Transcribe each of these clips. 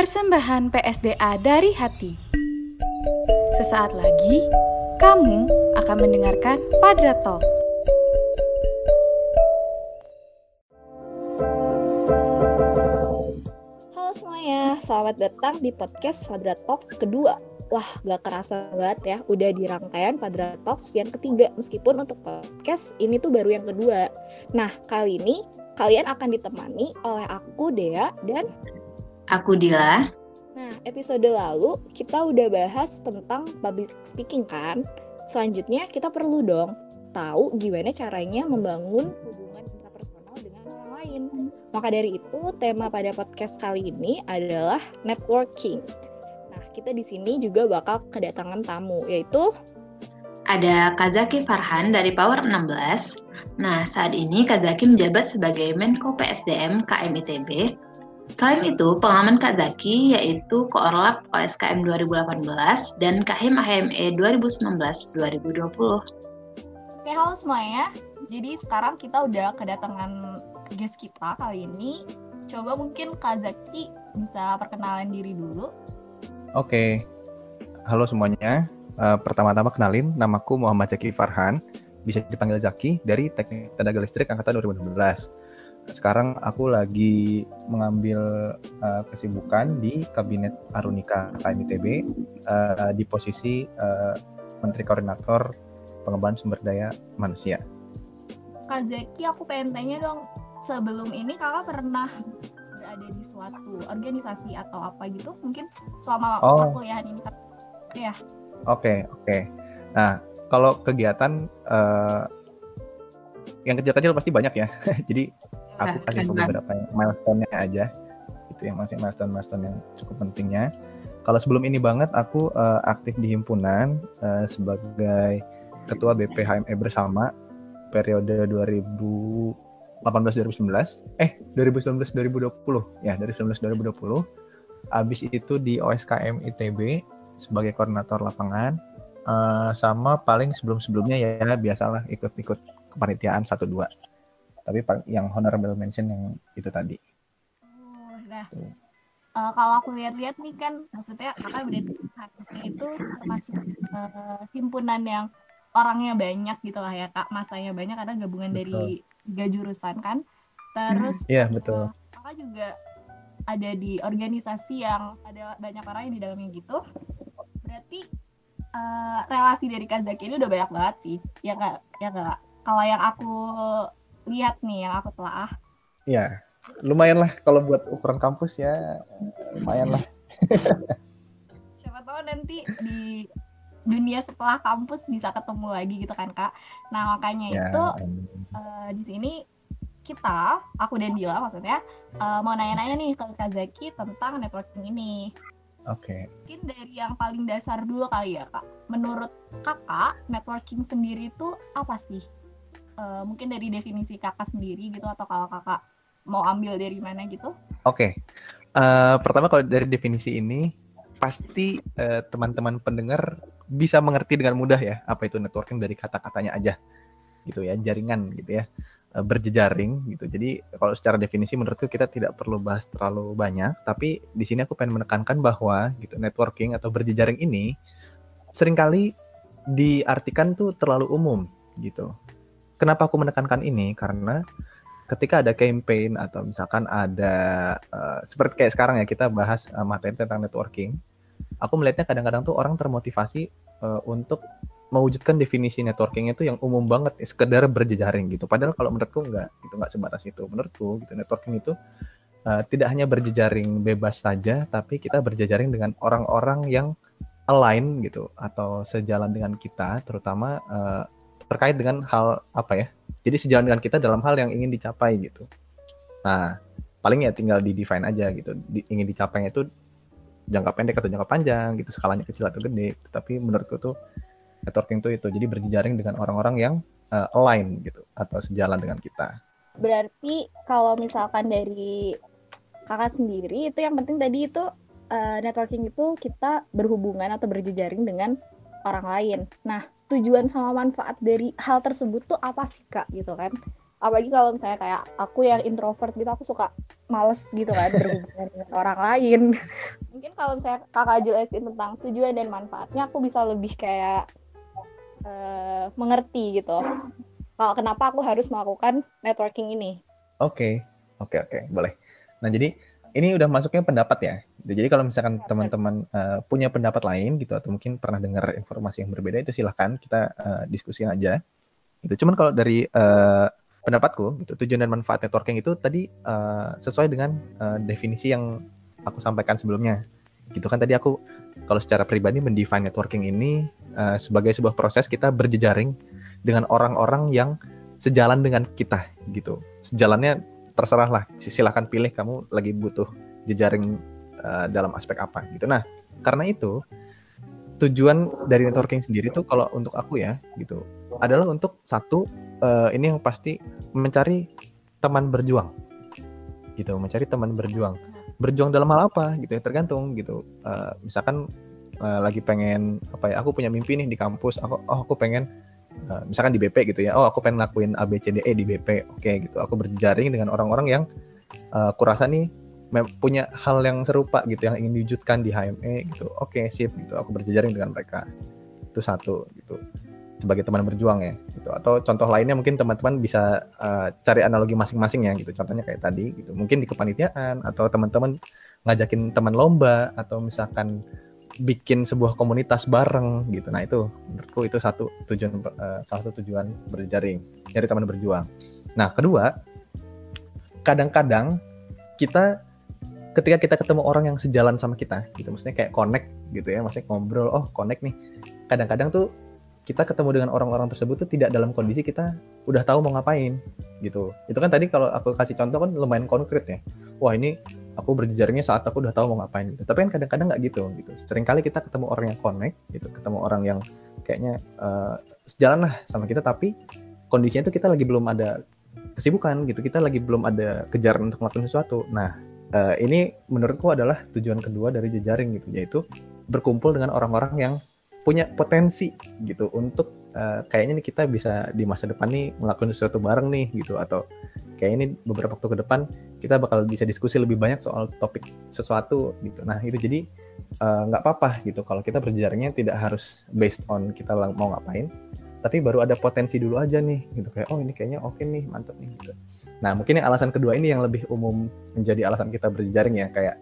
Persembahan PSDA dari hati. Sesaat lagi, kamu akan mendengarkan Fadra Talk. Halo semuanya, selamat datang di podcast Fadra Talks kedua. Wah, gak kerasa banget ya, udah di rangkaian Fadra Talks yang ketiga, meskipun untuk podcast ini tuh baru yang kedua. Nah, kali ini kalian akan ditemani oleh aku, Dea, dan Aku Dila. Nah, episode lalu kita udah bahas tentang public speaking kan? Selanjutnya kita perlu dong tahu gimana caranya membangun hubungan intrapersonal dengan orang lain. Maka dari itu, tema pada podcast kali ini adalah networking. Nah, kita di sini juga bakal kedatangan tamu, yaitu Ada Kazaki Farhan dari Power 16. Nah, saat ini Kazaki menjabat sebagai Menko PSDM KMITB. Selain itu, pengalaman Kak Zaki yaitu Koorlap OSKM 2018 dan Kahim AHME 2019-2020. Oke, halo semuanya. Jadi sekarang kita udah kedatangan guest kita kali ini. Coba mungkin Kak Zaki bisa perkenalan diri dulu. Oke, halo semuanya. Uh, pertama-tama kenalin, namaku Muhammad Zaki Farhan. Bisa dipanggil Zaki dari Teknik Tenaga Listrik Angkatan 2016. Sekarang aku lagi mengambil uh, kesibukan di Kabinet Arunika KMITB uh, di posisi uh, Menteri Koordinator Pengembangan Sumber Daya Manusia. Kak Zaki, aku pengen tanya dong, sebelum ini kakak pernah berada di suatu organisasi atau apa gitu? Mungkin selama Oh. perkuliahan ini? Ya, Oke, oke. Nah, kalau kegiatan uh, yang kecil-kecil pasti banyak ya. Jadi aku Nah, kasih kan, beberapa yang milestone-nya aja. Itu yang masih milestone-milestone yang cukup pentingnya. Kalau sebelum ini banget aku uh, aktif di himpunan uh, sebagai ketua BPHME bersama periode 2018 2019 eh 2019 2020 ya dari 2019 2020 habis itu di OSKM ITB sebagai koordinator lapangan. Eh, sama paling sebelum-sebelumnya ya biasalah ikut-ikut kepanitiaan 1 2 tapi yang honorable mention yang itu tadi Oh, nah, Tuh. eh, kalau aku lihat-lihat nih kan, maksudnya kakak berarti itu termasuk eh, himpunan yang orangnya banyak gitu lah ya kak, masanya banyak karena gabungan dari tiga jurusan kan. Terus iya betul eh, kakak juga ada di organisasi yang ada banyak orang yang di dalamnya gitu. Berarti eh, relasi dari Kak Zaki ini udah banyak banget sih, ya kak, ya kak. Kalau yang aku lihat nih, yang aku telah ya lumayan lah kalau buat ukuran kampus ya lumayan lah siapa tahu nanti di dunia setelah kampus bisa ketemu lagi gitu kan kak. Nah makanya ya itu eh, di sini kita, aku dan Dila maksudnya eh, mau nanya-nanya nih ke Kak Zaki tentang networking ini. oke Mungkin dari yang paling dasar dulu kali ya kak. Menurut kakak networking sendiri itu apa sih? Eh, mungkin dari definisi kakak sendiri gitu atau kalau kakak mau ambil dari mana gitu? Oke, Eh, pertama kalau dari definisi ini pasti eh, teman-teman pendengar bisa mengerti dengan mudah ya apa itu networking dari kata-katanya aja, gitu ya, jaringan gitu ya, berjejaring gitu. Jadi kalau secara definisi menurutku kita tidak perlu bahas terlalu banyak, tapi di sini aku pengen menekankan bahwa gitu networking atau berjejaring ini sering kali diartikan tuh terlalu umum gitu. Kenapa aku menekankan ini? Karena ketika ada campaign atau misalkan ada eh, seperti kayak sekarang ya kita bahas eh, materi tentang networking, aku melihatnya kadang-kadang tuh orang termotivasi eh, untuk mewujudkan definisi networking itu yang umum banget, sekedar berjejaring gitu. Padahal kalau menurutku enggak, itu enggak sebatas itu. Menurutku gitu networking itu eh, tidak hanya berjejaring bebas saja, tapi kita berjejaring dengan orang-orang yang align gitu atau sejalan dengan kita, terutama eh, terkait dengan hal apa ya? Jadi sejalan dengan kita dalam hal yang ingin dicapai gitu. Nah, paling ya tinggal di define aja gitu. Di- ingin dicapainya itu jangka pendek atau jangka panjang gitu, skalanya kecil atau gede. Tapi menurutku tuh networking tuh itu. Jadi berjejaring dengan orang-orang yang eh, align gitu atau sejalan dengan kita. Berarti kalau misalkan dari kakak sendiri itu yang penting tadi itu eh, networking itu kita berhubungan atau berjejaring dengan orang lain. Nah, tujuan sama manfaat dari hal tersebut tuh apa sih kak gitu kan? apalagi kalau misalnya kayak aku yang introvert gitu aku suka males gitu kan berhubungan dengan orang lain mungkin kalau misalnya kakak jelasin tentang tujuan dan manfaatnya aku bisa lebih kayak uh, mengerti gitu kalau kenapa aku harus melakukan networking ini oke okay. oke okay, oke okay. boleh nah jadi ini udah masuknya pendapat ya jadi kalau misalkan teman-teman uh, punya pendapat lain gitu atau mungkin pernah dengar informasi yang berbeda itu silahkan kita uh, diskusi aja. Itu cuman kalau dari uh, pendapatku gitu tujuan dan manfaat networking itu tadi uh, sesuai dengan uh, definisi yang aku sampaikan sebelumnya. Gitu kan tadi aku kalau secara pribadi mendefine networking ini uh, sebagai sebuah proses kita berjejaring dengan orang-orang yang sejalan dengan kita gitu. Sejalannya terserah lah silahkan pilih kamu lagi butuh jejaring uh, dalam aspek apa gitu. Nah karena itu tujuan dari networking sendiri tuh kalau untuk aku ya gitu adalah untuk satu uh, ini yang pasti mencari teman berjuang gitu mencari teman berjuang. Berjuang dalam hal apa gitu ya tergantung gitu. Uh, misalkan uh, lagi pengen apa ya aku punya mimpi nih di kampus aku oh aku pengen uh, misalkan di BP gitu ya oh aku pengen ngelakuin ABCDE di BP oke okay, gitu. Aku berjaring dengan orang-orang yang uh, kurasa nih punya hal yang serupa gitu yang ingin diwujudkan di HME gitu. Oke okay, sip gitu aku berjejaring dengan mereka. Itu satu gitu sebagai teman berjuang ya gitu. Atau contoh lainnya mungkin teman-teman bisa uh, cari analogi masing-masing ya gitu. Contohnya kayak tadi gitu mungkin di kepanitiaan atau teman-teman ngajakin teman lomba atau misalkan bikin sebuah komunitas bareng gitu. Nah itu menurutku itu satu tujuan uh, salah satu tujuan berjaring dari teman berjuang. Nah kedua kadang-kadang kita ketika kita ketemu orang yang sejalan sama kita gitu maksudnya kayak connect gitu ya maksudnya ngobrol oh connect nih kadang-kadang tuh kita ketemu dengan orang-orang tersebut tuh tidak dalam kondisi kita udah tahu mau ngapain gitu. Itu kan tadi kalau aku kasih contoh kan lumayan konkret ya. Wah ini aku berjejaringnya saat aku udah tahu mau ngapain gitu. Tapi kan kadang-kadang nggak gitu gitu. Seringkali kita ketemu orang yang connect gitu, ketemu orang yang kayaknya uh, sejalan lah sama kita tapi kondisinya itu kita lagi belum ada kesibukan gitu. Kita lagi belum ada kejaran untuk melakukan sesuatu. Nah, uh, ini menurutku adalah tujuan kedua dari jejaring gitu, yaitu berkumpul dengan orang-orang yang punya potensi gitu untuk uh, kayaknya nih kita bisa di masa depan nih melakukan sesuatu bareng nih gitu atau kayak ini beberapa waktu ke depan kita bakal bisa diskusi lebih banyak soal topik sesuatu gitu. Nah itu jadi eh, nggak uh, apa-apa gitu kalau kita berjaringnya tidak harus based on kita mau ngapain, tapi baru ada potensi dulu aja nih gitu kayak oh ini kayaknya oke okay nih mantep nih gitu. Nah mungkin yang alasan kedua ini yang lebih umum menjadi alasan kita berjaring ya kayak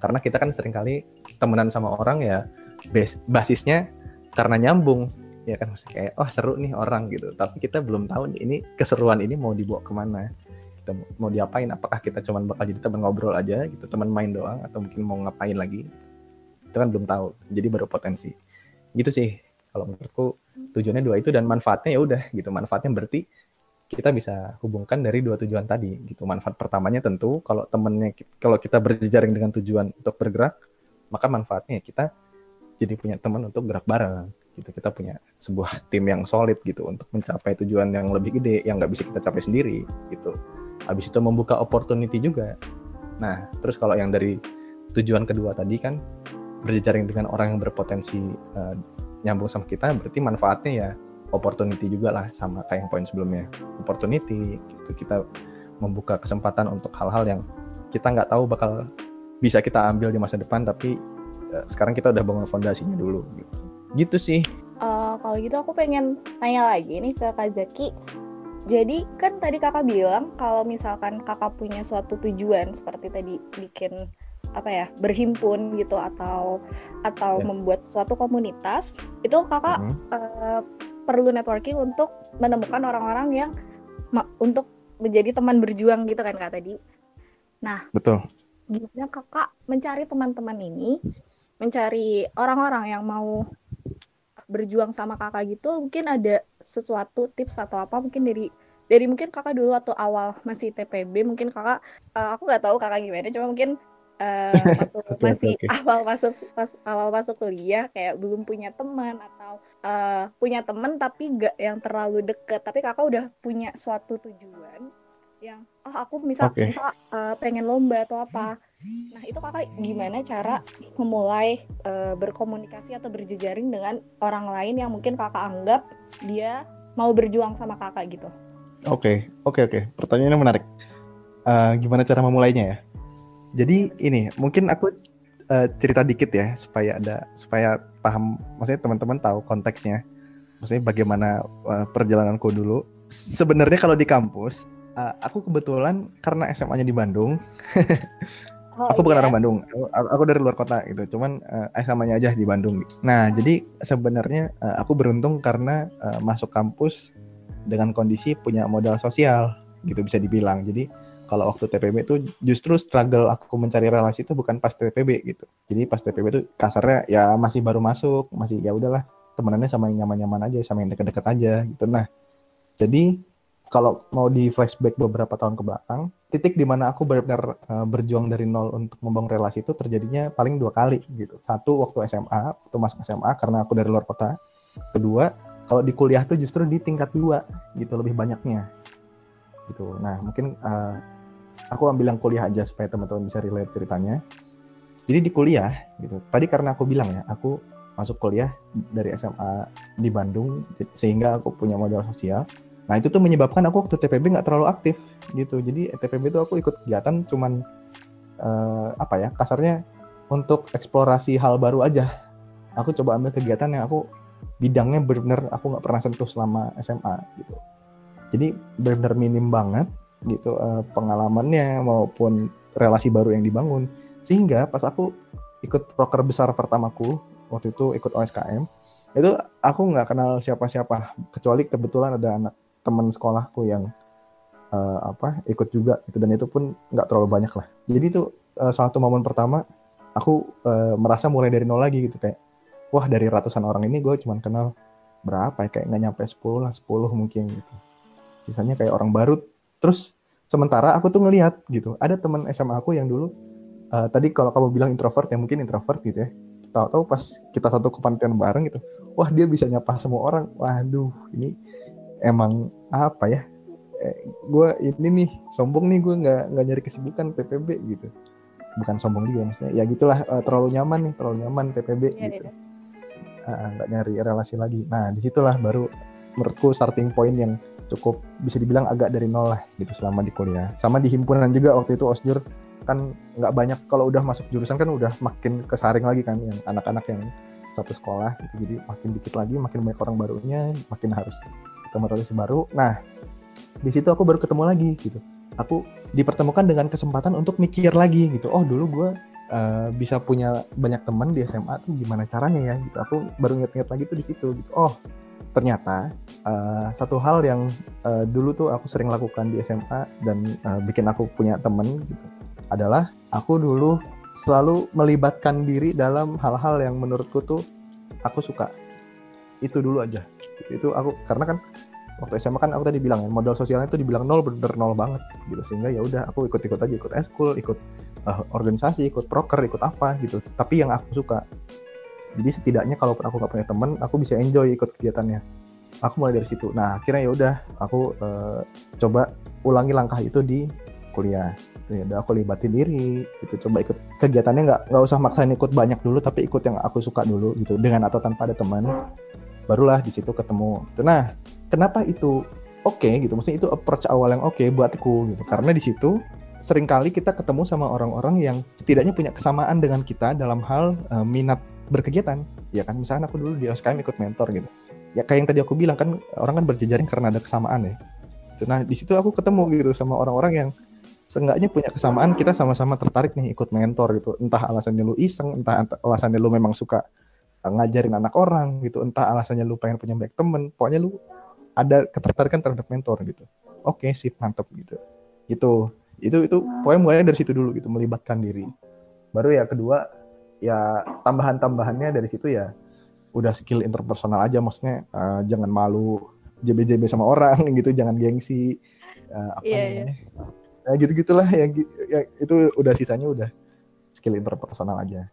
karena kita kan sering kali temenan sama orang ya base, basisnya karena nyambung ya kan? Maksudnya kayak oh seru nih orang gitu. Tapi kita belum tahu nih, ini keseruan ini mau dibawa ke mana. Kita mau diapain? Apakah kita cuman bakal jadi teman ngobrol aja gitu teman main doang atau mungkin mau ngapain lagi? Itu kan belum tahu jadi baru potensi gitu sih kalau menurutku tujuannya dua itu dan manfaatnya ya udah gitu. Manfaatnya berarti kita bisa hubungkan dari dua tujuan tadi gitu. Manfaat pertamanya tentu kalau temennya kalau kita berjejaring dengan tujuan untuk bergerak maka manfaatnya kita jadi punya teman untuk gerak bareng gitu. Kita punya sebuah tim yang solid gitu untuk mencapai tujuan yang lebih gede yang nggak bisa kita capai sendiri gitu. Habis itu membuka opportunity juga. Nah terus kalau yang dari tujuan kedua tadi kan berjejaring dengan orang yang berpotensi uh, nyambung sama kita berarti manfaatnya ya opportunity juga lah sama kayak yang poin sebelumnya. Opportunity gitu. Kita membuka kesempatan untuk hal-hal yang kita nggak tahu bakal bisa kita ambil di masa depan tapi Eh, sekarang kita udah bangun fondasinya dulu gitu. Gitu sih. Uh, kalau gitu aku pengen tanya lagi nih ke Kak Zaki. Jadi kan tadi kakak bilang kalau misalkan kakak punya suatu tujuan seperti tadi bikin apa ya berhimpun gitu atau atau yeah. membuat suatu komunitas itu kakak mm -hmm. uh, perlu networking untuk menemukan orang-orang yang untuk menjadi teman berjuang gitu kan kak tadi. Nah, betul. Gimana kakak mencari teman-teman ini mencari orang-orang yang mau berjuang sama kakak gitu mungkin ada sesuatu tips atau apa mungkin dari dari mungkin kakak dulu atau awal masih TPB mungkin kakak uh, aku nggak tahu kakak gimana cuma mungkin uh, waktu okay, masih okay, okay. awal masuk pas awal masuk kuliah kayak belum punya teman atau uh, punya teman tapi gak yang terlalu deket tapi kakak udah punya suatu tujuan yang oh aku misal okay. misal uh, pengen lomba atau apa nah itu kakak gimana cara memulai uh, berkomunikasi atau berjejaring dengan orang lain yang mungkin kakak anggap dia mau berjuang sama kakak gitu Oke, oke, oke. Pertanyaannya menarik. Uh, gimana cara memulainya ya? Jadi ini mungkin aku uh, cerita dikit ya supaya ada supaya paham, maksudnya teman-teman tahu konteksnya. Maksudnya bagaimana uh, perjalananku dulu. Sebenarnya kalau di kampus, uh, aku kebetulan karena SMA-nya di Bandung. Oh, aku bukan iya? orang Bandung, aku, aku dari luar kota gitu. Cuman uh, SMA-nya aja di Bandung. Nah, jadi sebenarnya uh, aku beruntung karena uh, masuk kampus dengan kondisi punya modal sosial gitu bisa dibilang. Jadi kalau waktu TPB itu justru struggle aku mencari relasi itu bukan pas TPB gitu. Jadi pas TPB itu kasarnya ya masih baru masuk, masih ya udahlah temenannya sama yang nyaman-nyaman aja, sama yang deket-deket aja gitu. Nah, jadi kalau mau di flashback beberapa tahun ke belakang, titik di mana aku benar-benar uh, berjuang dari nol untuk membangun relasi itu terjadinya paling dua kali gitu. Satu waktu SMA, waktu masuk SMA karena aku dari luar kota. Kedua, kalau di kuliah tuh justru di tingkat dua gitu lebih banyaknya gitu nah mungkin uh, aku ambil yang kuliah aja supaya teman-teman bisa relate ceritanya. Jadi di kuliah gitu. Tadi karena aku bilang ya aku masuk kuliah dari SMA di Bandung sehingga aku punya modal sosial. Nah itu tuh menyebabkan aku waktu TPB nggak terlalu aktif gitu. Jadi TPB itu aku ikut kegiatan cuman uh, apa ya kasarnya untuk eksplorasi hal baru aja. Aku coba ambil kegiatan yang aku bidangnya benar-benar aku nggak pernah sentuh selama SMA gitu. Jadi benar-benar minim banget gitu uh, pengalamannya maupun relasi baru yang dibangun. Sehingga pas aku ikut proker besar pertamaku waktu itu ikut OSKM itu aku nggak kenal siapa-siapa. Kecuali kebetulan ada anak teman sekolahku yang uh, apa ikut juga itu dan itu pun nggak terlalu banyak lah. Jadi itu uh, satu momen pertama aku uh, merasa mulai dari nol lagi gitu. Kayak wah dari ratusan orang ini gue cuma kenal berapa ya? Kayak nggak nyampe 10 lah 10 mungkin gitu. Sisanya kayak orang baru terus sementara aku tuh ngelihat gitu ada teman SMA aku yang dulu uh, tadi kalau kamu bilang introvert ya mungkin introvert gitu ya. Tahu-tahu pas kita satu kepanitiaan bareng gitu wah dia bisa nyapa semua orang. Waduh ini emang apa ya? Eh, gue ini nih sombong nih gue nggak nggak nyari kesibukan PPB gitu. Bukan sombong juga maksudnya ya gitulah uh, terlalu nyaman nih terlalu nyaman PPB ya, gitu. ya nggak uh, nyari relasi lagi. Nah di situlah baru menurutku starting point yang cukup bisa dibilang agak dari nol lah gitu selama di kuliah. Sama di himpunan juga waktu itu osjur kan nggak banyak kalau udah masuk jurusan kan udah makin kesaring lagi kan yang anak-anak yang satu sekolah gitu. Jadi makin dikit lagi makin banyak orang barunya makin harus ketemu relasi baru. Nah di situ aku baru ketemu lagi gitu. Aku dipertemukan dengan kesempatan untuk mikir lagi gitu. Oh dulu gue uh, bisa punya banyak teman di SMA tuh gimana caranya ya gitu. Aku baru inget-inget lagi tuh di situ gitu. Oh ternyata uh, satu hal yang uh, dulu tuh aku sering lakukan di SMA dan uh, bikin aku punya temen gitu adalah aku dulu selalu melibatkan diri dalam hal-hal yang menurutku tuh aku suka. Itu dulu aja. Itu aku karena kan waktu SMA kan aku tadi bilang ya modal sosialnya itu dibilang nol bener nol banget gitu. Sehingga ya udah aku ikut-ikut aja ikut eskul ikut uh, organisasi ikut proker ikut apa gitu. Tapi yang aku suka jadi setidaknya kalau aku nggak punya teman aku bisa enjoy ikut kegiatannya. Aku mulai dari situ. Nah akhirnya ya udah aku uh, coba ulangi langkah itu di kuliah. Itu ya udah aku libatin diri itu coba ikut kegiatannya nggak nggak usah maksain ikut banyak dulu tapi ikut yang aku suka dulu gitu. Dengan atau tanpa ada teman barulah di situ ketemu gitu. Nah kenapa itu oke okay, gitu? Maksudnya itu approach awal yang oke okay buatku gitu. Karena di situ sering kali kita ketemu sama orang-orang yang setidaknya punya kesamaan dengan kita dalam hal uh, minat berkegiatan. Ya kan misalnya aku dulu di OSKM ikut mentor gitu. Ya kayak yang tadi aku bilang kan orang kan berjejaring karena ada kesamaan ya. Nah di situ aku ketemu gitu sama orang-orang yang seenggaknya punya kesamaan kita sama-sama tertarik nih ikut mentor gitu. Entah alasannya lu iseng entah alasannya lu memang suka eh, ngajarin anak orang gitu. Entah alasannya lu pengen punya banyak temen. Pokoknya lu ada ketertarikan terhadap mentor gitu. Oke sip mantep gitu. Itu itu itu pokoknya mulai dari situ dulu gitu melibatkan diri. Baru ya kedua ya tambahan-tambahannya dari situ ya udah skill interpersonal aja maksudnya uh, jangan malu JB-JB sama orang gitu jangan gengsi uh, apa yeah, namanya yeah. ya gitu gitulah yang ya, itu udah sisanya udah skill interpersonal aja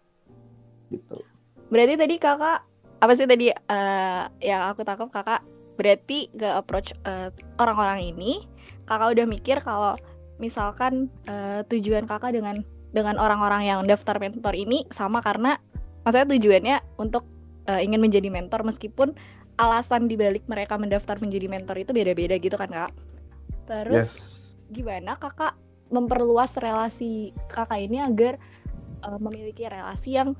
gitu berarti tadi kakak apa sih tadi uh, yang aku tangkap kakak berarti gak approach orang orang-orang ini kakak udah mikir kalau misalkan uh, tujuan kakak dengan dengan orang-orang yang daftar mentor ini sama karena maksudnya tujuannya untuk uh, ingin menjadi mentor meskipun alasan dibalik mereka mendaftar menjadi mentor itu beda-beda gitu kan kak? Terus Yes. gimana kakak memperluas relasi kakak ini agar uh, memiliki relasi yang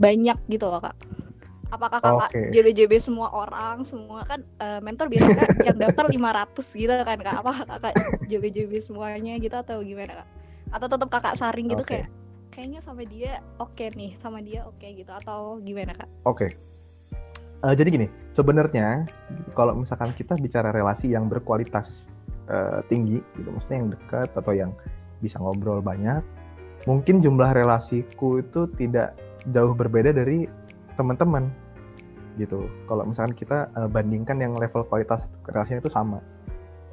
banyak gitu loh kak? Apakah kakak Oke. JBJB semua orang semua kan uh, mentor biasanya yang daftar 500 gitu kan kak? Apa kakak JBJB semuanya gitu atau gimana kak? Atau tetap kakak saring gitu Oke. kayak kayaknya sama dia oke nih sama dia oke gitu atau gimana kak? Oke. Eh, jadi gini, sebenarnya kalau misalkan kita bicara relasi yang berkualitas eh, tinggi, gitu, maksudnya yang dekat atau yang bisa ngobrol banyak, mungkin jumlah relasiku itu tidak jauh berbeda dari teman-teman, gitu. Kalau misalkan kita eh, bandingkan yang level kualitas relasinya itu sama,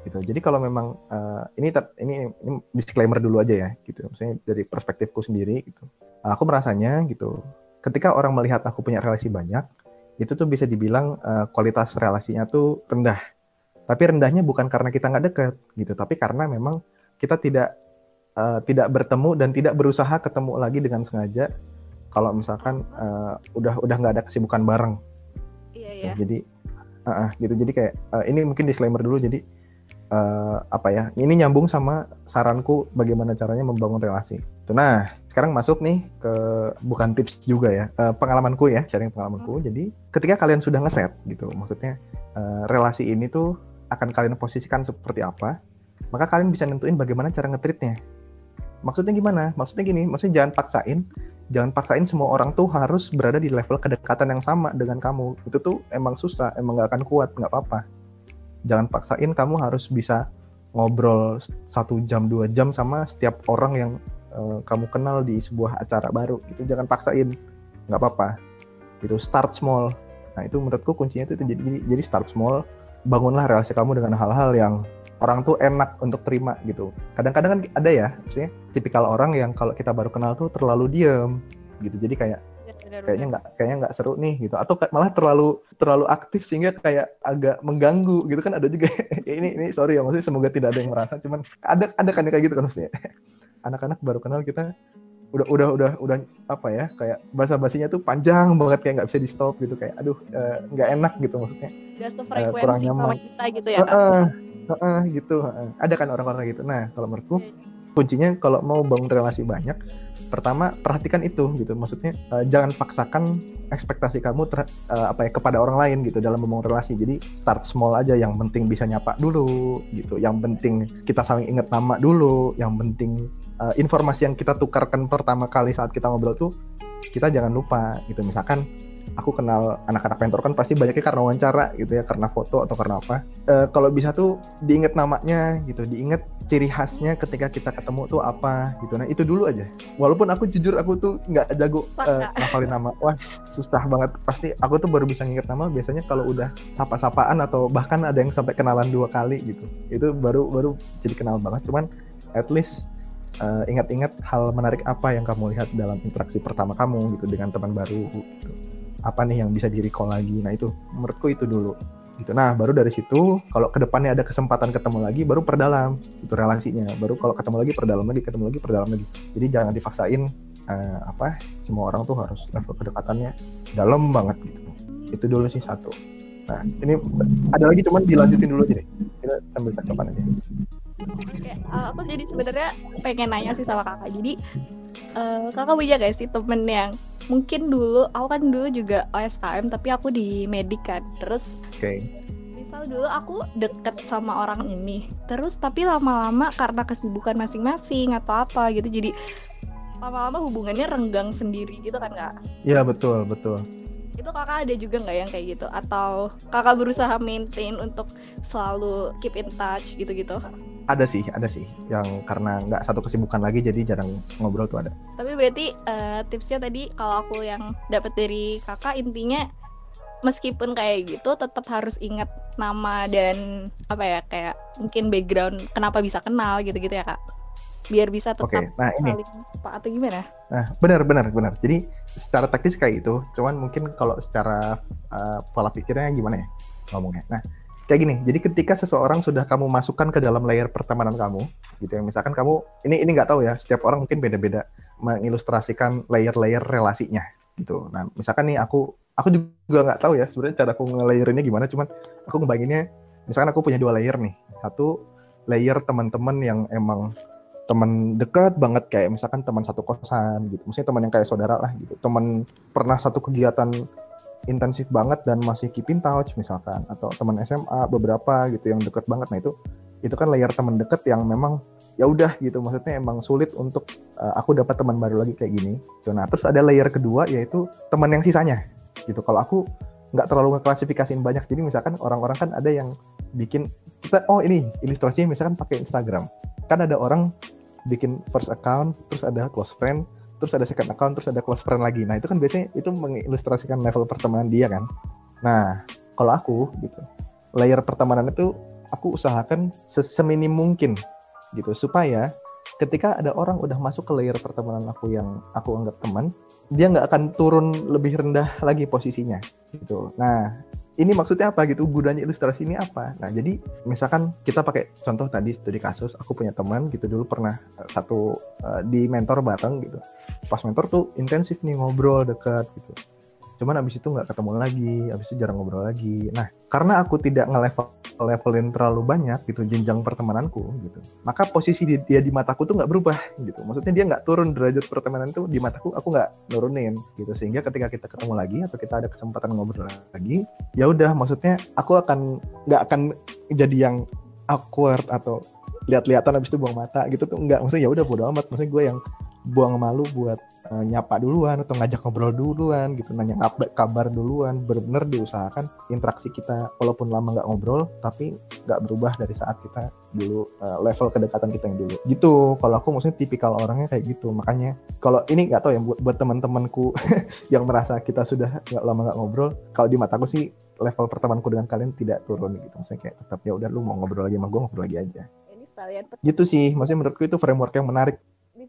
gitu. Jadi kalau memang eh, ini ini ini disclaimer dulu aja ya, gitu. Maksudnya dari perspektifku sendiri, gitu. Aku merasanya, gitu, ketika orang melihat aku punya relasi banyak itu tuh bisa dibilang eh, kualitas relasinya tuh rendah. Tapi rendahnya bukan karena kita nggak deket gitu, tapi karena memang kita tidak eh, tidak bertemu dan tidak berusaha ketemu lagi dengan sengaja. Kalau misalkan eh, udah udah nggak ada kesibukan bareng, Iya Ya, iya. jadi ah, ah, gitu. Jadi kayak eh, ini mungkin disclaimer dulu. Jadi eh, apa ya? Ini nyambung sama saranku bagaimana caranya membangun relasi. Tuh, Nah, sekarang masuk nih ke bukan tips juga ya, eh, pengalamanku ya, sharing pengalamanku. Jadi ketika kalian sudah ngeset gitu, maksudnya eh, relasi ini tuh akan kalian posisikan seperti apa, maka kalian bisa nentuin bagaimana cara ngetritnya. Maksudnya gimana? Maksudnya gini, maksudnya jangan paksain, jangan paksain semua orang tuh harus berada di level kedekatan yang sama dengan kamu. Itu tuh emang susah, emang nggak akan kuat, nggak apa-apa. Jangan paksain kamu harus bisa ngobrol satu jam dua jam sama setiap orang yang eh, kamu kenal di sebuah acara baru. Itu jangan paksain, nggak apa-apa. Itu start small. Nah itu menurutku kuncinya itu, itu jadi jadi start small. Bangunlah relasi kamu dengan hal-hal yang orang tuh enak untuk terima gitu. Kadang-kadang kan ada ya, maksudnya tipikal orang yang kalau kita baru kenal tuh terlalu diem gitu. Jadi kayak Benar, kayaknya nggak kayaknya nggak seru nih gitu. Atau malah terlalu terlalu aktif sehingga kayak agak mengganggu gitu. Kan ada juga Ya, ini ini sorry ya maksudnya semoga tidak ada yang merasa cuman ada ada kan kayak gitu kan maksudnya. Anak-anak baru kenal kita udah udah udah udah apa ya kayak bahasa basinya tuh panjang banget kayak nggak bisa di stop gitu. Kayak aduh eh, nggak enak gitu maksudnya. Gak kurang sefrekuensi sama nyaman. kita gitu ya kak? Heeh, heeh, gitu heeh. ada kan orang-orang gitu. Nah kalau menurutku kuncinya kalau mau bangun relasi banyak pertama perhatikan itu gitu. Maksudnya eh, jangan paksakan ekspektasi kamu ter- eh, apa ya kepada orang lain gitu dalam membangun relasi. Jadi start small aja yang penting bisa nyapa dulu gitu. Yang penting kita saling ingat nama dulu. Yang penting eh, informasi yang kita tukarkan pertama kali saat kita ngobrol tuh kita jangan lupa gitu. Misalkan aku kenal anak-anak mentor kan pasti banyaknya karena wawancara gitu ya karena foto atau karena apa. Eh, kalau bisa tuh diinget namanya gitu diinget ciri khasnya ketika kita ketemu tuh apa gitu. Nah itu dulu aja. Walaupun aku jujur aku tuh nggak jago Susah, eh, ngafalin nama. Wah susah banget. Pasti aku tuh baru bisa nginget nama biasanya kalau udah sapa-sapaan atau bahkan ada yang sampai kenalan dua kali gitu. Itu baru baru jadi kenal banget. Cuman at least eh, ingat-ingat hal menarik apa yang kamu lihat dalam interaksi pertama kamu gitu dengan teman baru gitu apa nih yang bisa di recall lagi? Nah itu menurutku itu dulu gitu. Nah baru dari situ kalau ke depannya ada kesempatan ketemu lagi baru perdalam itu relasinya baru kalau ketemu lagi perdalam lagi ketemu lagi perdalam lagi. Jadi jangan dipaksain eh, apa semua orang tuh harus level kedekatannya dalam banget gitu. Itu dulu sih satu. Nah ini ada lagi cuman dilanjutin dulu aja deh. Kita sambil cakapan aja. Oke, uh, aku jadi sebenarnya pengen nanya sih sama kakak. Jadi uh, kakak punya gak sih temen yang mungkin dulu, aku kan dulu juga OSKM tapi aku di medik kan. Terus oke misal dulu aku deket sama orang ini, terus tapi lama-lama karena kesibukan masing-masing atau apa gitu, jadi lama-lama hubungannya renggang sendiri gitu kan kak? iya betul betul Itu kakak ada juga nggak yang kayak gitu? Atau kakak berusaha maintain untuk selalu keep in touch gitu-gitu? Ada sih ada sih yang karena nggak satu kesibukan lagi jadi jarang ngobrol tuh ada Tapi berarti eh, tipsnya tadi kalau aku yang dapat dari kakak intinya meskipun kayak gitu tetap harus ingat nama dan apa ya kayak mungkin background kenapa bisa kenal gitu-gitu ya kak. Biar bisa tetap oke nah ini saling apa atau gimana? Nah, benar benar benar. Jadi secara teknis kayak itu, cuman mungkin kalau secara uh, pola pikirnya gimana ya ngomongnya. Nah, kayak gini. Jadi ketika seseorang sudah kamu masukkan ke dalam layer pertemanan kamu, gitu ya. Misalkan kamu ini ini nggak tahu ya, setiap orang mungkin beda-beda mengilustrasikan layer-layer relasinya gitu. Nah, misalkan nih aku aku juga nggak tahu ya sebenarnya cara aku nge-layerinnya gimana, cuman aku ngebayanginnya misalkan aku punya dua layer nih. Satu layer teman-teman yang emang teman dekat banget kayak misalkan teman satu kosan gitu, maksudnya teman yang kayak saudara lah gitu, teman pernah satu kegiatan intensif banget dan masih keep in touch misalkan, atau teman SMA beberapa gitu yang deket banget, nah itu itu kan layer teman deket yang memang ya udah gitu, maksudnya emang sulit untuk uh, aku dapat teman baru lagi kayak gini. Gitu. Nah terus ada layer kedua yaitu teman yang sisanya gitu. Kalau aku nggak terlalu ngeklasifikasiin banyak, jadi misalkan orang-orang kan ada yang bikin kita oh ini ilustrasinya misalkan pakai Instagram kan ada orang bikin first account, terus ada close friend, terus ada second account, terus ada close friend lagi. Nah itu kan biasanya itu mengilustrasikan level pertemanan dia kan. Nah kalau aku gitu, layer pertemanan itu aku usahakan seminim mungkin gitu supaya ketika ada orang udah masuk ke layer pertemanan aku yang aku anggap teman, dia nggak akan turun lebih rendah lagi posisinya gitu. Nah ini maksudnya apa gitu? Gunanya ilustrasi ini apa? Nah jadi misalkan kita pakai contoh tadi studi kasus aku punya teman gitu dulu pernah uh, satu uh, di mentor bareng gitu. Pas mentor tuh intensif nih ngobrol dekat gitu cuman abis itu nggak ketemu lagi abis itu jarang ngobrol lagi. Nah karena aku tidak nge-level levelin terlalu banyak gitu jenjang pertemananku gitu maka posisi dia di mataku tuh nggak berubah gitu. Maksudnya dia nggak turun derajat pertemanan itu di mataku aku nggak nurunin gitu. Sehingga ketika kita ketemu lagi atau kita ada kesempatan ngobrol lagi ya udah maksudnya aku akan nggak akan jadi yang awkward atau lihat-lihatan habis itu buang mata gitu tuh nggak. Maksudnya ya udah bodo amat. Maksudnya gue yang buang malu buat uh, nyapa duluan atau ngajak ngobrol duluan gitu nanya kabar duluan. Benar-benar diusahakan interaksi kita walaupun lama nggak ngobrol tapi nggak berubah dari saat kita dulu uh, level kedekatan kita yang dulu. Gitu. Kalau aku maksudnya tipikal orangnya kayak gitu. Makanya kalau ini nggak tahu ya buat buat teman-temanku yang merasa kita sudah nggak lama nggak ngobrol kalau di mataku sih level pertemananku dengan kalian tidak turun gitu. Maksudnya kayak tetap ya udah lu mau ngobrol lagi sama gue ngobrol lagi aja. Ini sekalian gitu sih. Maksudnya menurutku itu framework yang menarik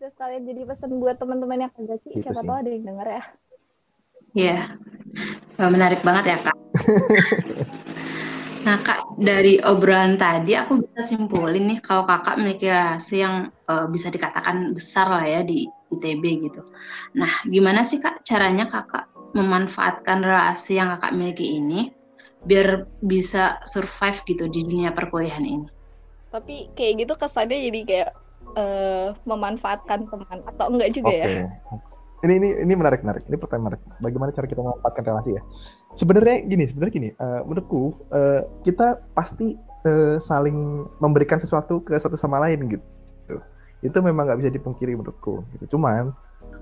bisa sekalian jadi pesan buat teman-teman yang kerja sih gitu siapa tahu ada yang denger ya Iya, yeah. menarik banget ya kak. nah kak dari obrolan tadi aku bisa simpulin nih kalau kakak memiliki relasi yang uh, bisa dikatakan besar lah ya di ITB gitu. Nah gimana sih kak caranya kakak memanfaatkan relasi yang kakak miliki ini biar bisa survive gitu di dunia perkuliahan ini? Tapi kayak gitu kesannya jadi kayak uh, memanfaatkan teman atau enggak juga okay. ya? Ini ini ini menarik menarik. Ini pertanyaan menarik. Bagaimana cara kita memanfaatkan relasi ya? Sebenarnya gini, sebenarnya gini. Uh, menurutku uh, kita pasti uh, saling memberikan sesuatu ke satu sama lain gitu. Itu memang nggak bisa dipungkiri menurutku. Gitu. Cuman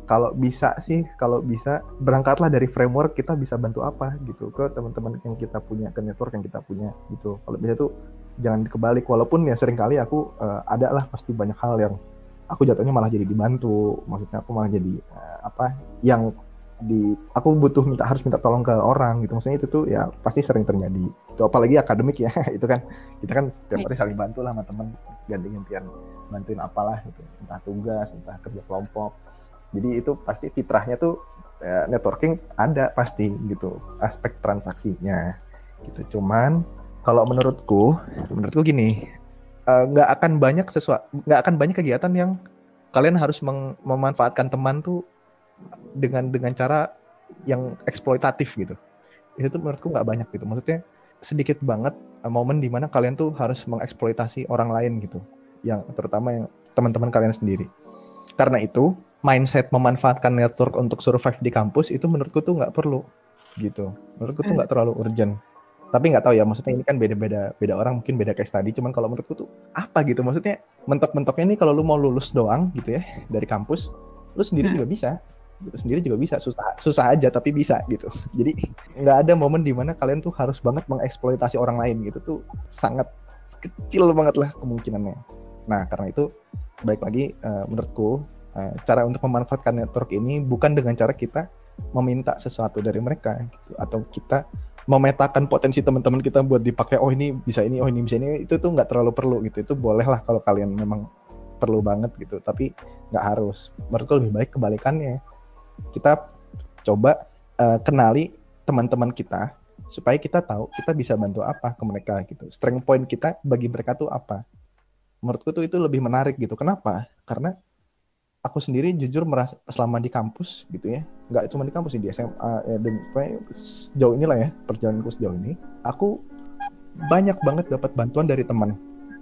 kalau bisa sih kalau bisa berangkatlah dari framework kita bisa bantu apa gitu ke teman-teman yang kita punya ke network yang kita punya gitu kalau bisa tuh jangan dikebalik walaupun ya sering kali aku uh, ada lah pasti banyak hal yang aku jatuhnya malah jadi dibantu. Maksudnya aku malah jadi uh, apa yang di aku butuh minta harus minta tolong ke orang gitu. Maksudnya itu tuh ya pasti sering terjadi. Itu apalagi akademik ya itu kan. Kita kan setiap hari saling bantu lah sama teman ganti-gantian bantuin apalah gitu. Entah tugas entah kerja kelompok. Jadi itu pasti fitrahnya tuh ya, networking ada pasti gitu. Aspek transaksinya gitu. Cuman kalau menurutku, menurutku gini, eh, nggak uh, akan banyak sesuatu, nggak akan banyak kegiatan yang kalian harus memanfaatkan teman tuh dengan dengan cara yang eksploitatif gitu. Itu tuh menurutku nggak banyak gitu. Maksudnya sedikit banget uh, momen di mana kalian tuh harus mengeksploitasi orang lain gitu, yang terutama yang teman-teman kalian sendiri. Karena itu mindset memanfaatkan network untuk survive di kampus itu menurutku tuh nggak perlu gitu. Menurutku tuh nggak terlalu urgent tapi nggak tahu ya maksudnya ini kan beda-beda beda orang mungkin beda case tadi. Cuman kalau menurutku tuh apa gitu? Maksudnya mentok-mentoknya ini kalau lu mau lulus doang gitu ya dari kampus lu sendiri hmm. juga bisa. Gitu sendiri juga bisa. Susah susah aja tapi bisa gitu. Jadi nggak ada momen di mana kalian tuh harus banget mengeksploitasi orang lain gitu. Tuh sangat kecil banget lah kemungkinannya. Nah karena itu baik lagi uh, menurutku uh, cara untuk memanfaatkan network ini bukan dengan cara kita meminta sesuatu dari mereka gitu atau kita memetakan potensi teman-teman kita buat dipakai oh ini bisa ini oh ini bisa ini itu tuh nggak terlalu perlu gitu. Itu boleh lah kalau kalian memang perlu banget gitu tapi nggak harus. Menurutku lebih baik kebalikannya. Kita coba uh, kenali teman-teman kita supaya kita tahu kita bisa bantu apa ke mereka gitu. Strength point kita bagi mereka tuh apa? Menurutku tuh itu lebih menarik gitu. Kenapa? Karena aku sendiri jujur merasa selama di kampus gitu ya nggak cuma di kampus sih di SMA ya, dan sejauh inilah ya perjalananku sejauh ini aku banyak banget dapat bantuan dari teman.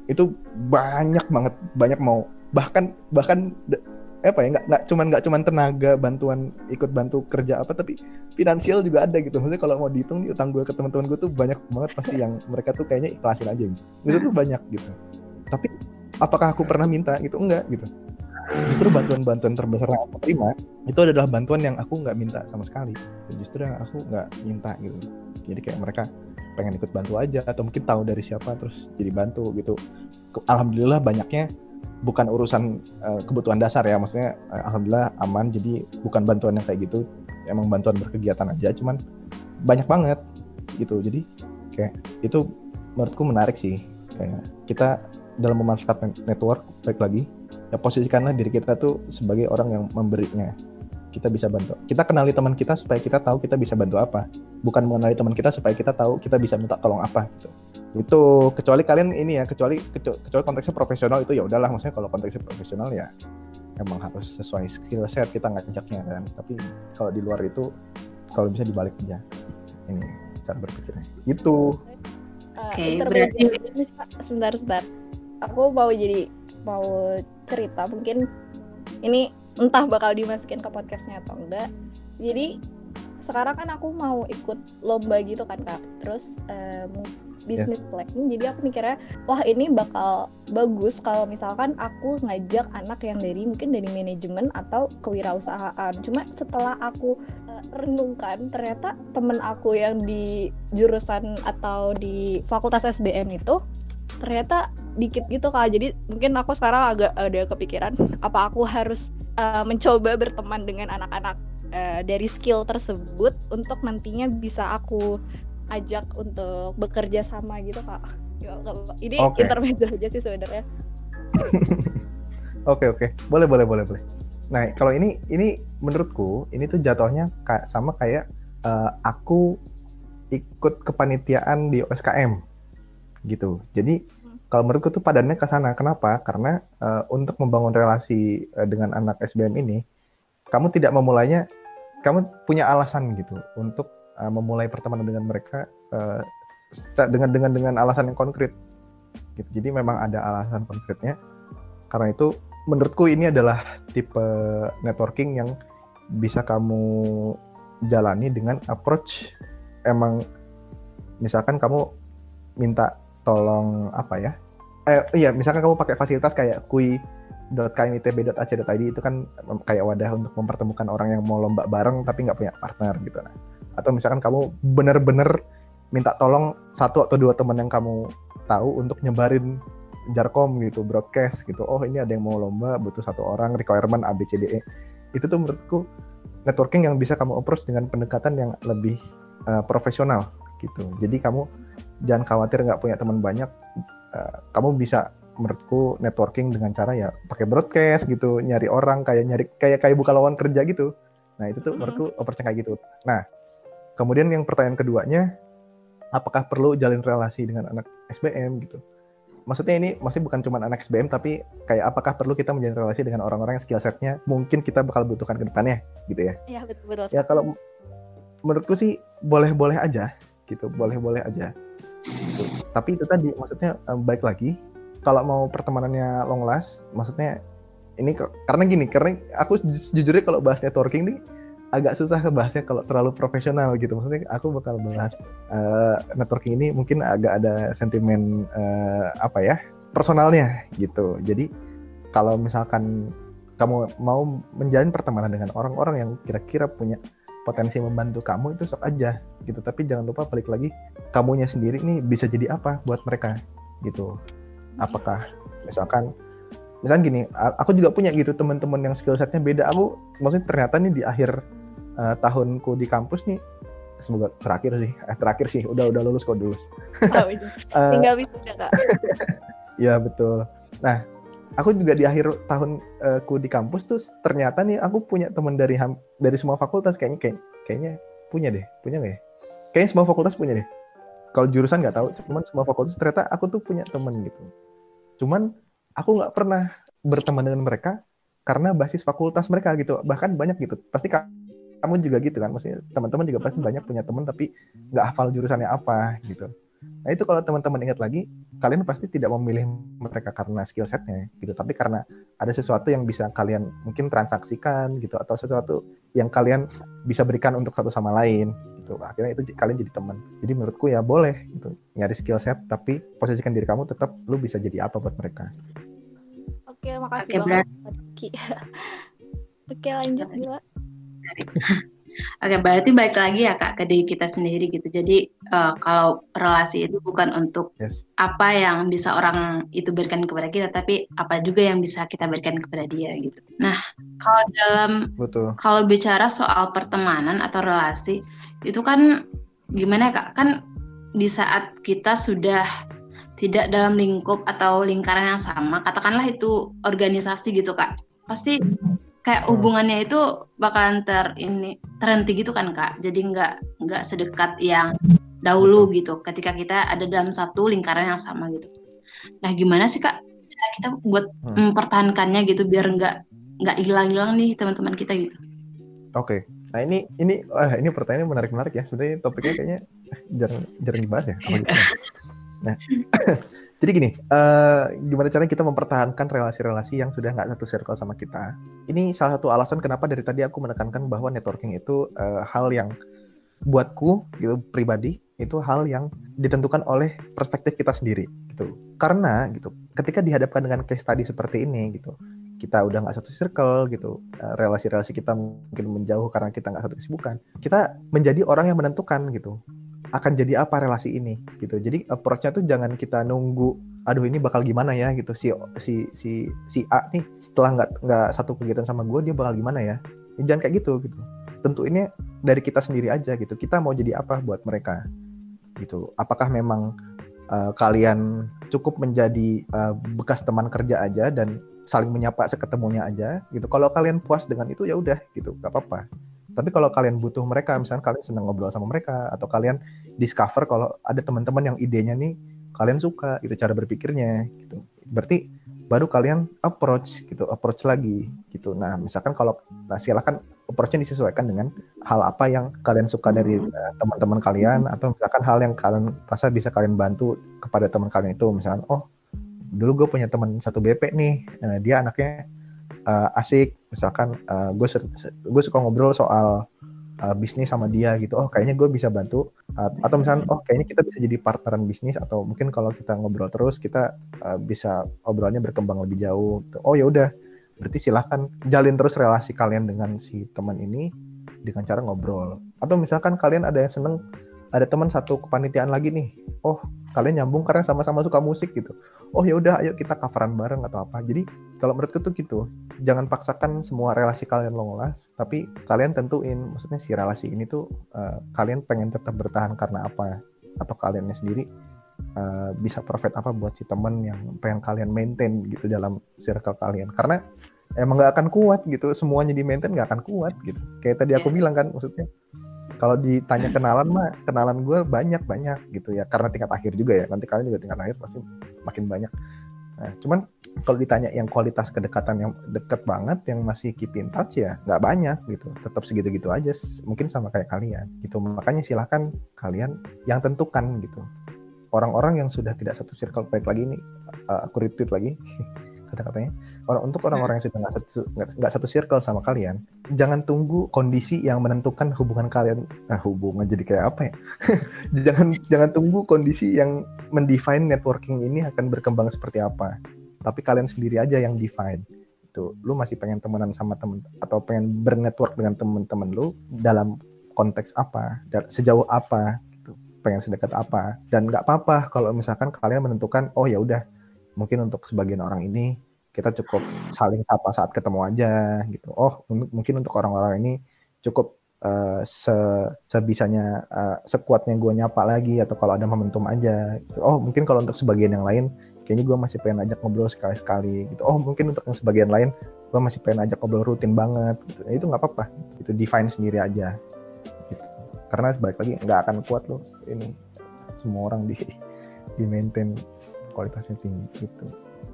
Itu banyak banget banyak mau. Bahkan bahkan apa ya nggak nggak cuman nggak cuman tenaga bantuan ikut bantu kerja apa tapi finansial juga ada gitu. Maksudnya kalau mau dihitung nih utang gue ke teman-teman gue tuh banyak banget pasti yang mereka tuh kayaknya ikhlasin aja gitu. Itu tuh banyak gitu. Tapi apakah aku pernah minta gitu? Enggak gitu justru bantuan-bantuan terbesar yang aku terima itu adalah bantuan yang aku nggak minta sama sekali. Justru yang aku nggak minta gitu. Jadi kayak mereka pengen ikut bantu aja atau mungkin tahu dari siapa terus jadi bantu gitu. Alhamdulillah banyaknya bukan urusan uh, kebutuhan dasar ya. Maksudnya uh, alhamdulillah aman jadi bukan bantuan yang kayak gitu. Emang bantuan berkegiatan aja cuman banyak banget gitu. Jadi kayak itu menurutku menarik sih. Kayak kita dalam memanfaatkan network baik lagi ya posisikanlah diri kita tuh sebagai orang yang memberinya. Kita bisa bantu. Kita kenali teman kita supaya kita tahu kita bisa bantu apa. Bukan mengenali teman kita supaya kita tahu kita bisa minta tolong apa gitu. Itu kecuali kalian ini ya kecuali kecuali konteksnya profesional itu ya udahlah. Maksudnya kalau konteksnya profesional ya emang harus sesuai skill set kita ngajaknya kan. Tapi kalau di luar itu kalau bisa dibalik aja. Ini cara berpikirnya. Itu uh, okay, berarti sebentar sebentar. Aku mau jadi mau cerita mungkin ini entah bakal dimasukin ke podcastnya atau enggak. Jadi sekarang kan aku mau ikut lomba gitu kan kak. Terus uh, bisnis yeah. planning. Jadi aku mikirnya wah ini bakal bagus kalau misalkan aku ngajak anak yang dari mungkin dari manajemen atau kewirausahaan. Cuma setelah aku uh, renungkan ternyata temen aku yang di jurusan atau di fakultas SBM itu ternyata dikit gitu kak. Jadi mungkin aku sekarang agak ada kepikiran apa aku harus uh, mencoba berteman dengan anak-anak uh, dari skill tersebut untuk nantinya bisa aku ajak untuk bekerja sama gitu kak. Ya, ini okay. intermezzo aja sih sebenarnya. Oke oke. Boleh boleh boleh boleh. Nah kalau ini ini menurutku ini tuh jatuhnya kayak sama kayak uh, aku ikut kepanitiaan di OSKM gitu. Jadi kalau menurutku tuh padannya ke sana. Kenapa? Karena uh, untuk membangun relasi uh, dengan anak SBM ini, kamu tidak memulainya, kamu punya alasan gitu untuk uh, memulai pertemanan dengan mereka uh, dengan dengan dengan alasan yang konkret. Gitu. Jadi memang ada alasan konkretnya. Karena itu menurutku ini adalah tipe networking yang bisa kamu jalani dengan approach emang misalkan kamu minta tolong apa ya? Eh iya misalkan kamu pakai fasilitas kayak kui.kmitb.ac.id itu kan kayak wadah untuk mempertemukan orang yang mau lomba bareng tapi nggak punya partner gitu. Nah atau misalkan kamu bener-bener minta tolong satu atau dua teman yang kamu tahu untuk nyebarin jarkom gitu broadcast gitu. Oh ini ada yang mau lomba butuh satu orang requirement ABCDE itu tuh menurutku networking yang bisa kamu approach dengan pendekatan yang lebih uh, profesional gitu. Jadi kamu jangan khawatir nggak punya teman banyak. Uh, kamu bisa menurutku networking dengan cara ya pakai broadcast gitu nyari orang kayak nyari kayak kayak buka lowongan kerja gitu. Nah itu tuh mm-hmm. menurutku operasi kayak gitu. Nah kemudian yang pertanyaan keduanya apakah perlu jalin relasi dengan anak SBM gitu? Maksudnya ini masih bukan cuma anak SBM tapi kayak apakah perlu kita menjalin relasi dengan orang-orang yang skill setnya mungkin kita bakal butuhkan ke depannya gitu ya? Iya betul betul. Ya kalau menurutku sih boleh-boleh aja gitu boleh-boleh aja tapi itu tadi maksudnya um, baik lagi. Kalau mau pertemanannya long last maksudnya ini kok karena gini karena aku jujurnya kalau bahas networking nih agak susah bahasnya kalau terlalu profesional gitu. Maksudnya aku bakal bahas uh, networking ini mungkin agak ada sentimen uh, apa ya personalnya gitu. Jadi kalau misalkan kamu mau menjalin pertemanan dengan orang-orang yang kira-kira punya potensi membantu kamu itu sok aja gitu. Tapi jangan lupa balik lagi kamunya sendiri nih bisa jadi apa buat mereka gitu. Apakah misalkan misalkan gini aku juga punya gitu teman-teman yang skill setnya beda. Aku maksudnya ternyata nih di akhir uh, tahunku di kampus nih semoga terakhir sih eh terakhir sih udah udah lulus kok lulus. Oh, uh, tinggal wisuda kak. Ya betul. Nah aku juga di akhir tahunku di kampus tuh ternyata nih aku punya teman dari dari semua fakultas. Kayaknya kayak, kayaknya punya deh punya nggak ya? Kayaknya semua fakultas punya deh. Kalau jurusan nggak tahu cuman semua fakultas ternyata aku tuh punya teman gitu. Cuman aku nggak pernah berteman dengan mereka karena basis fakultas mereka gitu. Bahkan banyak gitu. Pasti kamu juga gitu kan? Maksudnya teman-teman juga pasti banyak punya teman tapi nggak hafal jurusannya apa gitu Nah itu kalau teman-teman ingat lagi, kalian pasti tidak memilih mereka karena skill setnya gitu, tapi karena ada sesuatu yang bisa kalian mungkin transaksikan gitu, atau sesuatu yang kalian bisa berikan untuk satu sama lain gitu. Akhirnya itu kalian jadi teman. Jadi menurutku ya boleh gitu, nyari skill set, tapi posisikan diri kamu tetap lu bisa jadi apa buat mereka. Oke, makasih Oke, banget. Oke, lanjut Bila. Oke, berarti balik lagi ya Kak ke diri kita sendiri gitu. Jadi eh, kalau relasi itu bukan untuk Yes. apa yang bisa orang itu berikan kepada kita, tapi apa juga yang bisa kita berikan kepada dia gitu. Nah, kalau dalam Betul. kalau bicara soal pertemanan atau relasi itu kan gimana ya, Kak? Kan di saat kita sudah tidak dalam lingkup atau lingkaran yang sama, katakanlah itu organisasi gitu Kak. Pasti kayak Hmm. hubungannya itu bakalan ter ini terhenti gitu kan Kak. Jadi nggak nggak sedekat yang dahulu gitu ketika kita ada dalam satu lingkaran yang sama gitu. Nah, gimana sih Kak cara kita buat Hmm. mempertahankannya gitu biar nggak nggak hilang-hilang nih teman-teman kita gitu. Oke. Nah ini ini wah, ini pertanyaan menarik-menarik ya. Sebenarnya topiknya kayaknya jarang jarang dibahas ya. Apa gimana? Nah, jadi gini, eh, gimana caranya kita mempertahankan relasi-relasi yang sudah nggak satu circle sama kita? Ini salah satu alasan kenapa dari tadi aku menekankan bahwa networking itu eh, hal yang buatku gitu pribadi itu hal yang ditentukan oleh perspektif kita sendiri gitu. Karena gitu, ketika dihadapkan dengan case study seperti ini gitu, kita udah nggak satu circle gitu, eh, relasi-relasi kita mungkin menjauh karena kita nggak satu kesibukan, kita menjadi orang yang menentukan gitu akan jadi apa relasi ini gitu. Jadi approach-nya tuh jangan kita nunggu, aduh ini bakal gimana ya gitu si si si si A nih setelah nggak nggak satu kegiatan sama gue dia bakal gimana ya? Ya, jangan kayak gitu gitu. Tentuinnya dari kita sendiri aja gitu. Kita mau jadi apa buat mereka gitu. Apakah memang uh, kalian cukup menjadi uh, bekas teman kerja aja dan saling menyapa seketemunya aja gitu. Kalau kalian puas dengan itu ya udah gitu, gak apa-apa. Tapi kalau kalian butuh mereka, misalnya kalian senang ngobrol sama mereka atau kalian discover kalau ada teman-teman yang idenya nih kalian suka itu cara berpikirnya gitu. Berarti baru kalian approach gitu, approach lagi gitu. Nah, misalkan kalau nah silakan approach-nya disesuaikan dengan hal apa yang kalian suka dari uh, teman-teman kalian atau misalkan hal yang kalian rasa bisa kalian bantu kepada teman kalian itu misalkan oh dulu gue punya teman satu BP nih uh, dia anaknya uh, asik misalkan uh, gue gue suka ngobrol soal uh, bisnis sama dia gitu. Oh kayaknya gue bisa bantu. Uh, atau misalkan oh kayaknya kita bisa jadi partneran bisnis atau mungkin kalau kita ngobrol terus kita uh, bisa obrolannya berkembang lebih jauh. Gitu. oh ya udah. Berarti silahkan jalin terus relasi kalian dengan si teman ini dengan cara ngobrol. Atau misalkan kalian ada yang seneng ada teman satu kepanitiaan lagi nih. Oh kalian nyambung karena sama-sama suka musik gitu. Oh ya udah ayo kita coveran bareng atau apa. Jadi kalau menurutku tuh gitu. Jangan paksakan semua relasi kalian lo ngolah tapi kalian tentuin maksudnya si relasi ini tuh uh, kalian pengen tetap bertahan karena apa? Atau kaliannya sendiri uh, bisa profit apa buat si teman yang pengen kalian maintain gitu dalam circle kalian. Karena emang nggak akan kuat gitu. Semuanya di maintain nggak akan kuat gitu. Kayak tadi aku bilang kan maksudnya kalau ditanya kenalan mah kenalan gue banyak banyak gitu ya. Karena tingkat akhir juga ya. Nanti kalian juga tingkat akhir pasti makin banyak. Nah cuman kalau ditanya yang kualitas kedekatan yang deket banget yang masih keep in touch ya nggak banyak gitu. Tetap segitu-gitu aja. Mungkin sama kayak kalian gitu. Makanya silahkan kalian yang tentukan gitu. Orang-orang yang sudah tidak satu circle baik lagi ini uh, aku retweet lagi kata-katanya orang untuk orang-orang yang sudah nggak satu nggak satu circle sama kalian jangan tunggu kondisi yang menentukan hubungan kalian. Nah hubungan jadi kayak apa ya? Jangan jangan tunggu kondisi yang mendefine networking ini akan berkembang seperti apa. Tapi kalian sendiri aja yang define. Itu lu masih pengen temenan sama temen atau pengen bernetwork dengan temen-temen lu dalam konteks apa? Sejauh apa? Gitu. Pengen sedekat apa? Dan nggak apa-apa kalau misalkan kalian menentukan oh ya udah mungkin untuk sebagian orang ini kita cukup saling sapa saat ketemu aja gitu oh mungkin untuk orang-orang ini cukup uh, se sebisanya uh, sekuatnya gue nyapa lagi atau kalau ada momentum aja gitu. oh mungkin kalau untuk sebagian yang lain kayaknya gue masih pengen ajak ngobrol sekali-sekali gitu oh mungkin untuk yang sebagian lain gue masih pengen ajak ngobrol rutin banget gitu. nah, itu nggak apa-apa itu define sendiri aja gitu. karena sebalik lagi nggak akan kuat loh ini semua orang di di maintain kualitasnya tinggi gitu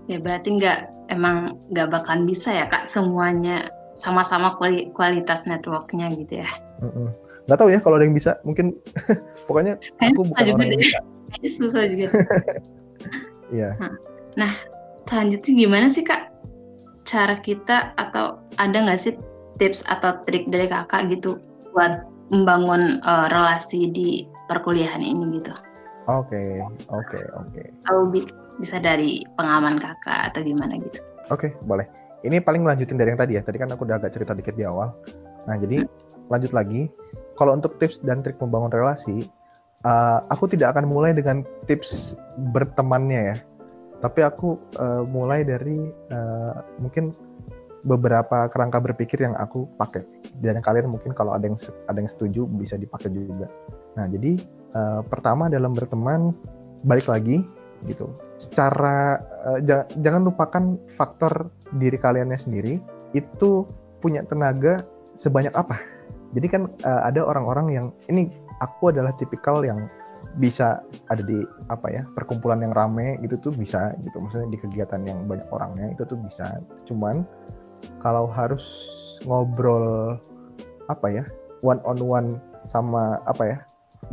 ya berarti nggak emang nggak bakalan bisa ya kak semuanya sama-sama kualitas networknya gitu ya nggak tahu ya kalau ada yang bisa mungkin pokoknya aku bukan orang yang bisa Kayaknya susah juga. Iya. Nah, selanjutnya gimana sih kak cara kita atau ada nggak sih tips atau trik dari kakak gitu buat membangun uh, relasi di perkuliahan ini gitu? Oke, oke, oke. Atau bi- bisa dari pengalaman kakak atau gimana gitu? Oke, boleh. Ini paling lanjutin dari yang tadi ya. Tadi kan aku udah agak cerita dikit di awal. Nah, jadi lanjut lagi. Kalau untuk tips dan trik membangun relasi, uh, aku tidak akan mulai dengan tips bertemannya ya. Tapi aku uh, mulai dari uh, mungkin beberapa kerangka berpikir yang aku pakai. Dan kalian mungkin kalau ada yang ada yang setuju bisa dipakai juga. Nah, jadi uh, pertama dalam berteman balik lagi gitu. Secara uh, jangan lupakan faktor diri kaliannya sendiri itu punya tenaga sebanyak apa. Jadi kan uh, ada orang-orang yang ini aku adalah tipikal yang bisa ada di apa ya perkumpulan yang rame gitu tuh bisa gitu maksudnya di kegiatan yang banyak orangnya itu tuh bisa cuman kalau harus ngobrol apa ya one on one sama apa ya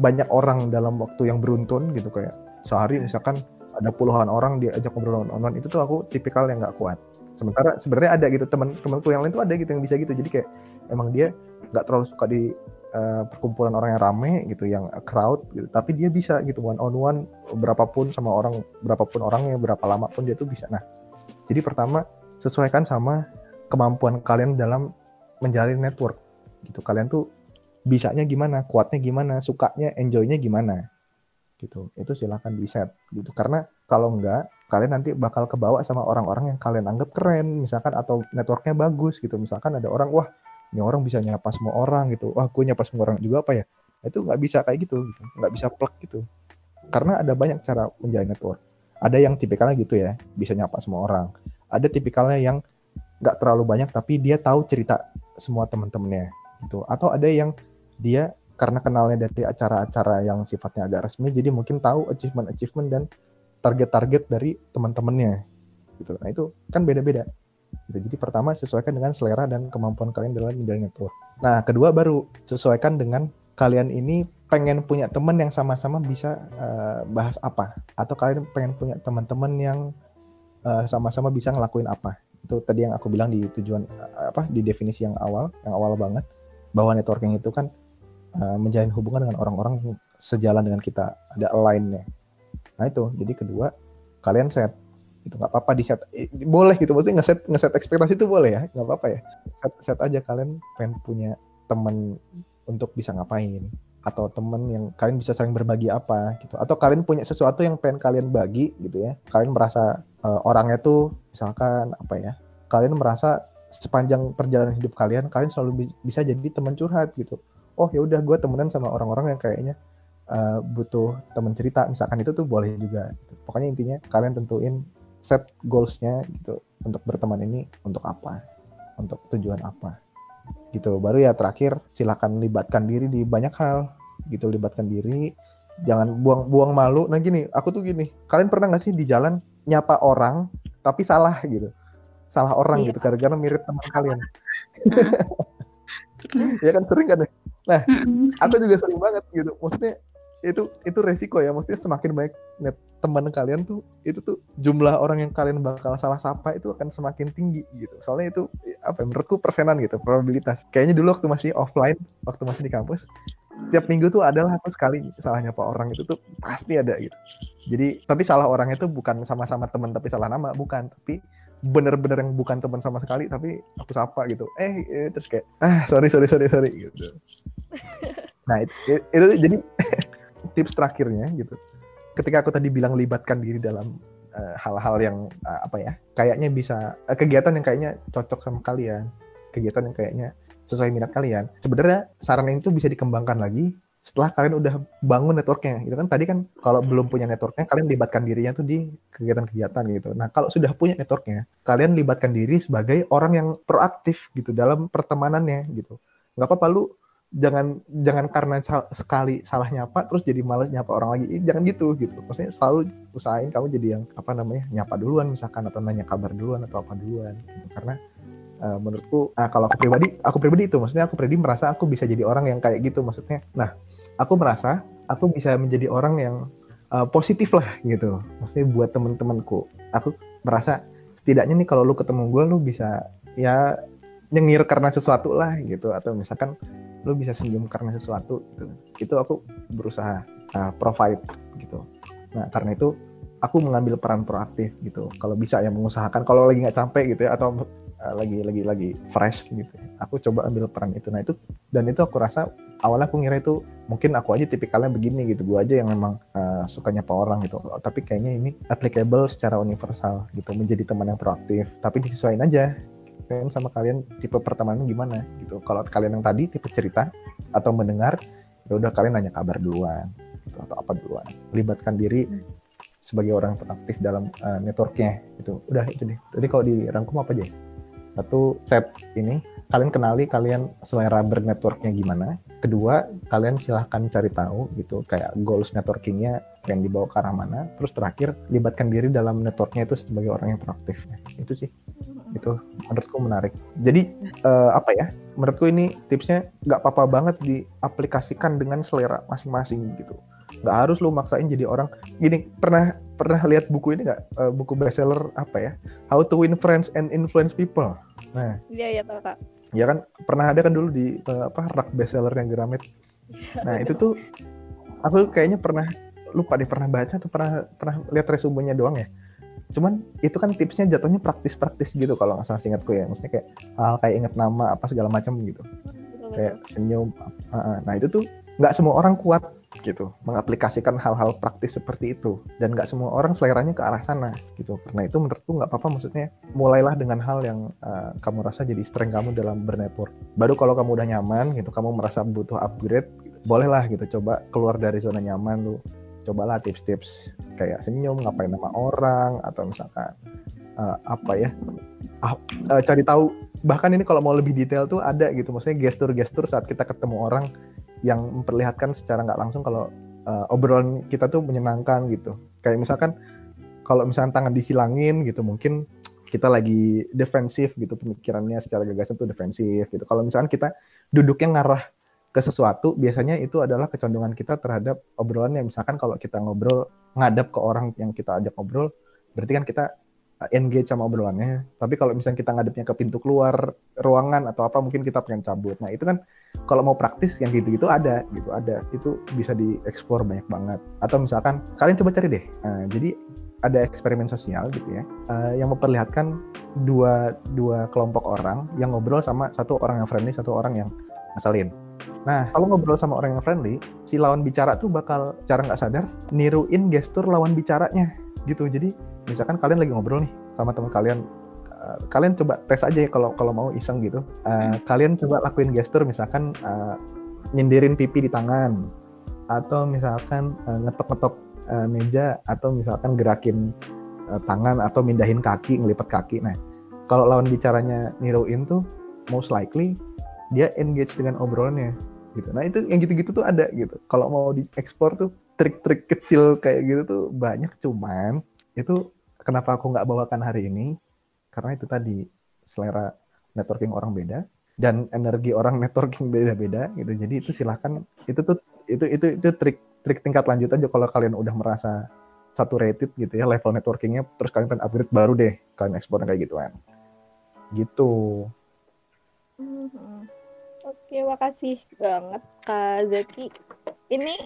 banyak orang dalam waktu yang beruntun gitu kayak sehari misalkan ada puluhan orang diajak ngobrol one on one itu tuh aku tipikal yang nggak kuat. Sementara sebenarnya ada gitu teman-temanku yang lain tuh ada gitu yang bisa gitu. Jadi kayak emang dia nggak terlalu suka di uh, perkumpulan orang yang rame gitu yang crowd gitu. Tapi dia bisa gitu one on one berapapun sama orang berapapun orangnya berapa lama pun dia tuh bisa. Nah jadi pertama sesuaikan sama kemampuan kalian dalam menjalin network gitu. Kalian tuh bisanya gimana kuatnya gimana sukanya enjoynya gimana gitu. Itu silahkan di set gitu. Karena kalau enggak kalian nanti bakal kebawa sama orang-orang yang kalian anggap keren misalkan atau networknya bagus gitu. Misalkan ada orang wah ini orang bisa nyapa semua orang gitu. Wah gue nyapa semua orang juga apa ya? Itu nggak bisa kayak gitu gitu. Nggak bisa plug gitu. Karena ada banyak cara menjalin network. Ada yang tipikalnya gitu ya bisa nyapa semua orang. Ada tipikalnya yang nggak terlalu banyak tapi dia tahu cerita semua teman-temannya gitu. Atau ada yang dia karena kenalnya dari acara-acara yang sifatnya agak resmi jadi mungkin tahu achievement-achievement dan target-target dari teman-temannya gitu nah itu kan beda-beda Gitu. Jadi pertama sesuaikan dengan selera dan kemampuan kalian dalam menjalin network. Nah kedua baru sesuaikan dengan kalian ini pengen punya teman yang sama-sama bisa uh, bahas apa atau kalian pengen punya teman-teman yang eh, sama-sama bisa ngelakuin apa itu tadi yang aku bilang di tujuan uh, apa di definisi yang awal yang awal banget bahwa networking itu kan uh, menjalin hubungan dengan orang-orang sejalan dengan kita. Ada align-nya nah itu. Jadi kedua kalian set. Gitu nggak apa-apa di set. Eh, boleh gitu. Maksudnya ngeset ngeset ekspektasi itu boleh ya. Nggak apa-apa ya. Set set aja kalian pengen punya teman untuk bisa ngapain. Atau temen yang kalian bisa saling berbagi apa gitu. Atau kalian punya sesuatu yang pengen kalian bagi gitu ya. Kalian merasa uh, orangnya tuh misalkan apa ya. Kalian merasa sepanjang perjalanan hidup kalian kalian selalu bisa jadi teman curhat gitu oh ya udah gue temenan sama orang-orang yang kayaknya uh, butuh teman cerita. Misalkan itu tuh boleh juga gitu. pokoknya intinya kalian tentuin set goalsnya gitu untuk berteman ini untuk apa? Untuk tujuan apa? Gitu baru ya terakhir silakan libatkan diri di banyak hal gitu. Libatkan diri jangan buang buang malu. Nah gini aku tuh gini kalian pernah nggak sih di jalan nyapa orang tapi salah gitu? Salah orang iya. gitu gara-gara mirip teman kalian. Ya kan sering kan ya? Nah aku juga sering banget gitu. Maksudnya itu itu resiko ya. Maksudnya semakin banyak net teman kalian tuh itu tuh jumlah orang yang kalian bakal salah sapa itu akan semakin tinggi gitu. Soalnya itu apa ya, menurutku persenan gitu probabilitas. Kayaknya dulu waktu masih offline waktu masih di kampus tiap minggu tuh adalah aku sekali salah nyapa orang itu tuh pasti ada gitu. Jadi tapi salah orang itu bukan sama-sama teman tapi salah nama bukan. Tapi bener-bener yang bukan teman sama sekali tapi aku sapa gitu. Eh, eh terus kayak ah sorry sorry sorry sorry gitu. Nah itu, itu jadi tips terakhirnya gitu. Ketika aku tadi bilang libatkan diri dalam eh, hal-hal uh, yang uh, apa ya kayaknya bisa uh, kegiatan yang kayaknya cocok sama kalian kegiatan yang kayaknya sesuai minat kalian. Sebenarnya saran itu bisa dikembangkan lagi setelah kalian udah bangun networknya itu kan? Tadi kan kalau belum punya networknya kalian libatkan dirinya tuh di kegiatan-kegiatan gitu. Nah kalau sudah punya networknya kalian libatkan diri sebagai orang yang proaktif gitu dalam pertemanannya gitu. Nggak apa-apa lu jangan jangan karena sekali salah nyapa terus jadi males nyapa orang lagi. Jangan gitu gitu. Maksudnya selalu usahain kamu jadi yang apa namanya nyapa duluan misalkan atau nanya kabar duluan atau apa duluan gitu. karena uh, menurutku uh, kalau aku pribadi aku pribadi itu maksudnya aku pribadi merasa aku bisa jadi orang yang kayak gitu maksudnya. Nah aku merasa aku bisa menjadi orang yang uh, positif lah gitu. Maksudnya buat temen-temenku. Aku merasa setidaknya nih kalau lu ketemu gue lu bisa ya nyengir karena sesuatu lah gitu. Atau misalkan lu bisa senyum karena sesuatu gitu. itu aku berusaha uh, provide gitu. Nah karena itu aku mengambil peran proaktif gitu. Kalau bisa ya mengusahakan. Kalau lagi nggak capek gitu ya atau uh, lagi lagi lagi fresh gitu. Aku coba ambil peran itu. Nah itu dan itu aku rasa awalnya aku ngira itu mungkin aku aja tipikalnya begini gitu. Gue aja yang memang uh, suka nyapa orang gitu. Tapi kayaknya ini applicable secara universal gitu menjadi teman yang proaktif. Tapi disesuaikan aja kan sama kalian tipe pertemanan gimana gitu. Kalau kalian yang tadi tipe cerita atau mendengar ya udah kalian nanya kabar duluan gitu, atau apa duluan. Libatkan diri sebagai orang proaktif dalam uh, networknya gitu. Udah itu deh. Jadi kalau dirangkum apa aja satu set ini. Kalian kenali kalian selera bernetworknya gimana. Kedua kalian silahkan cari tahu gitu kayak goals networkingnya yang dibawa ke arah mana. Terus terakhir libatkan diri dalam networknya itu sebagai orang yang proaktif. Itu sih. Itu menurutku menarik. Jadi uh, apa ya? Menurutku ini tipsnya nggak apa-apa banget diaplikasikan dengan selera masing-masing gitu nggak harus lu maksain jadi orang. Gini pernah pernah lihat buku ini nggak? Uh, buku bestseller apa ya? How to Win Friends and Influence People. Nah. Iya iya tahu kak ya kan? Pernah ada kan dulu di uh, apa rak bestseller yang Gramet nah itu tuh aku kayaknya pernah lupa deh pernah baca atau pernah pernah lihat resumenya doang ya. Cuman itu kan tipsnya jatuhnya praktis-praktis gitu kalau nggak salah singkatku ya. Maksudnya kayak hal kayak inget nama apa segala macam gitu. Betul, kayak senyum uh, nah itu tuh nggak semua orang kuat gitu mengaplikasikan hal-hal praktis seperti itu. Dan nggak semua orang seleranya ke arah sana gitu. Karena itu menurutku nggak apa-apa maksudnya mulailah dengan hal yang uh, kamu rasa jadi strength kamu dalam bernetwork baru kalau kamu udah nyaman gitu kamu merasa butuh upgrade bolehlah gitu. Coba keluar dari zona nyaman lu. Cobalah tips-tips kayak senyum ngapain nama orang atau misalkan uh, apa ya uh, uh, cari tahu. Bahkan ini kalau mau lebih detail tuh ada gitu. Maksudnya gestur-gestur saat kita ketemu orang yang memperlihatkan secara nggak langsung kalau uh, obrolan kita tuh menyenangkan gitu. Kayak misalkan kalau misalkan tangan disilangin gitu mungkin kita lagi defensif gitu pemikirannya secara gagasan tuh defensif gitu. Kalau misalkan kita duduknya ngarah ke sesuatu, biasanya itu adalah kecondongan kita terhadap obrolan yang misalkan kalau kita ngobrol ngadap ke orang yang kita ajak ngobrol, berarti kan kita eh, engage sama obrolannya. Tapi kalau misalnya kita ngadepnya ke pintu keluar ruangan atau apa, mungkin kita pengen cabut. Nah itu kan kalau mau praktis yang gitu-gitu ada gitu ada. Itu bisa dieksplor banyak banget. Atau misalkan kalian coba cari deh. Uh, jadi ada eksperimen sosial gitu ya. Uh, yang memperlihatkan dua dua kelompok orang yang ngobrol sama satu orang yang friendly satu orang yang ngeselin. Nah, kalau ngobrol sama orang yang friendly, si lawan bicara tuh bakal cara nggak sadar niruin gestur lawan bicaranya gitu. Jadi, misalkan kalian lagi ngobrol nih sama teman kalian Eh, kalian coba tes aja ya kalau kalau mau iseng gitu. Uh, kalian coba lakuin gestur misalkan uh, nyindirin pipi di tangan atau misalkan uh, ngetok-ngetok uh, meja atau misalkan gerakin uh, tangan atau mindahin kaki, ngelipat kaki. Nah, kalau lawan bicaranya niruin tuh most likely dia engage dengan obrolannya gitu. Nah, itu yang gitu-gitu tuh ada gitu. Kalau mau diekspor tuh trik-trik kecil kayak gitu tuh banyak cuman itu kenapa aku nggak bawakan hari ini karena itu tadi selera networking orang beda dan energi orang networking beda-beda gitu. Jadi itu silahkan itu tuh itu itu itu trik trik tingkat lanjut aja kalau kalian udah merasa satu rated gitu ya level networkingnya terus kalian pengen upgrade baru deh kalian ekspor kayak gituan. Gitu. Mm-hmm. oke makasih banget kak Zaki ini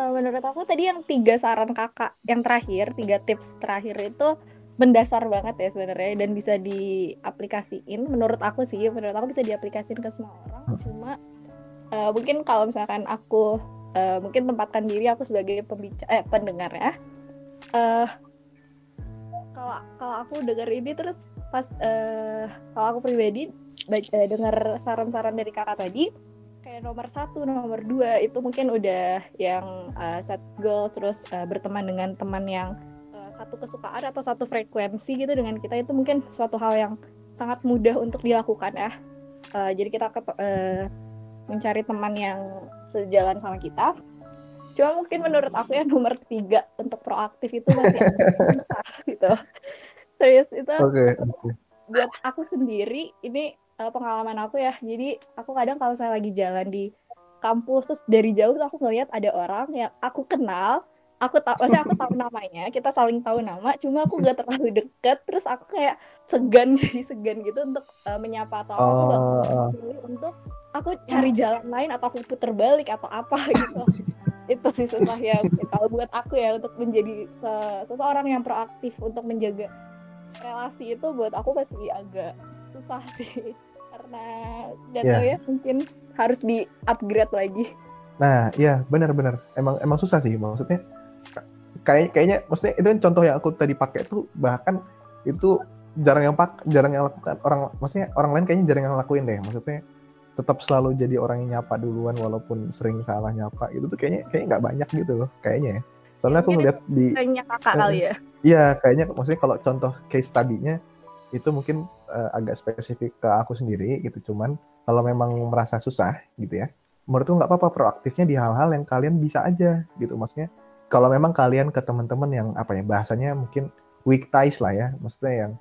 eh, menurut aku tadi yang tiga saran kakak yang terakhir tiga tips terakhir itu mendasar banget ya sebenarnya dan bisa diaplikasiin. Menurut aku sih menurut aku bisa diaplikasiin ke semua orang. Cuma uh, mungkin kalau misalkan aku uh, mungkin tempatkan diri aku sebagai pembicara eh pendengar ya. Uh, kalau kalau aku dengar ini terus pas uh, kalau aku pribadi uh, dengar saran-saran dari kakak tadi kayak nomor satu nomor dua itu mungkin udah yang uh, set goal terus uh, berteman dengan teman yang satu kesukaan atau satu frekuensi gitu dengan kita itu mungkin suatu hal yang sangat mudah untuk dilakukan ya. Uh, jadi kita ke, uh, mencari teman yang sejalan sama kita. Cuma mungkin menurut aku ya nomor tiga untuk proaktif itu masih susah gitu. Serius itu. Okay, okay. Buat aku sendiri ini uh, pengalaman aku ya. Jadi aku kadang kalau saya lagi jalan di kampus terus dari jauh tuh aku ngeliat ada orang yang aku kenal aku tahu maksudnya aku tahu namanya kita saling tahu nama cuma aku gak terlalu deket terus aku kayak segan jadi segan gitu untuk uh, menyapa atau apa aku gak Oh, pilih untuk aku cari jalan lain atau aku puter balik atau apa gitu itu sih susah ya kalau buat aku ya untuk menjadi se- seseorang yang proaktif untuk menjaga relasi itu buat aku masih agak susah sih karena gak Iya. tahu ya mungkin harus di upgrade lagi Nah, iya benar-benar. Emang emang susah sih maksudnya. Kayak kayaknya maksudnya itu kan contoh yang aku tadi pakai tuh bahkan itu jarang yang pak jarang yang lakukan. Orang maksudnya orang lain kayaknya jarang yang lakuin deh. Maksudnya tetap selalu jadi orang yang nyapa duluan walaupun sering salah nyapa. Itu tuh kayaknya kayaknya nggak banyak gitu loh kayaknya ya. Soalnya aku ngeliat di Kayaknya kakak kali ya. Iya, kayaknya maksudnya kalau contoh case study-nya itu mungkin eh, agak spesifik ke aku sendiri gitu. Cuman kalau memang merasa susah gitu ya, menurutku nggak apa-apa proaktifnya di hal-hal yang kalian bisa aja gitu. Maksudnya kalau memang kalian ke teman-teman yang apa ya bahasanya mungkin weak ties lah ya, maksudnya yang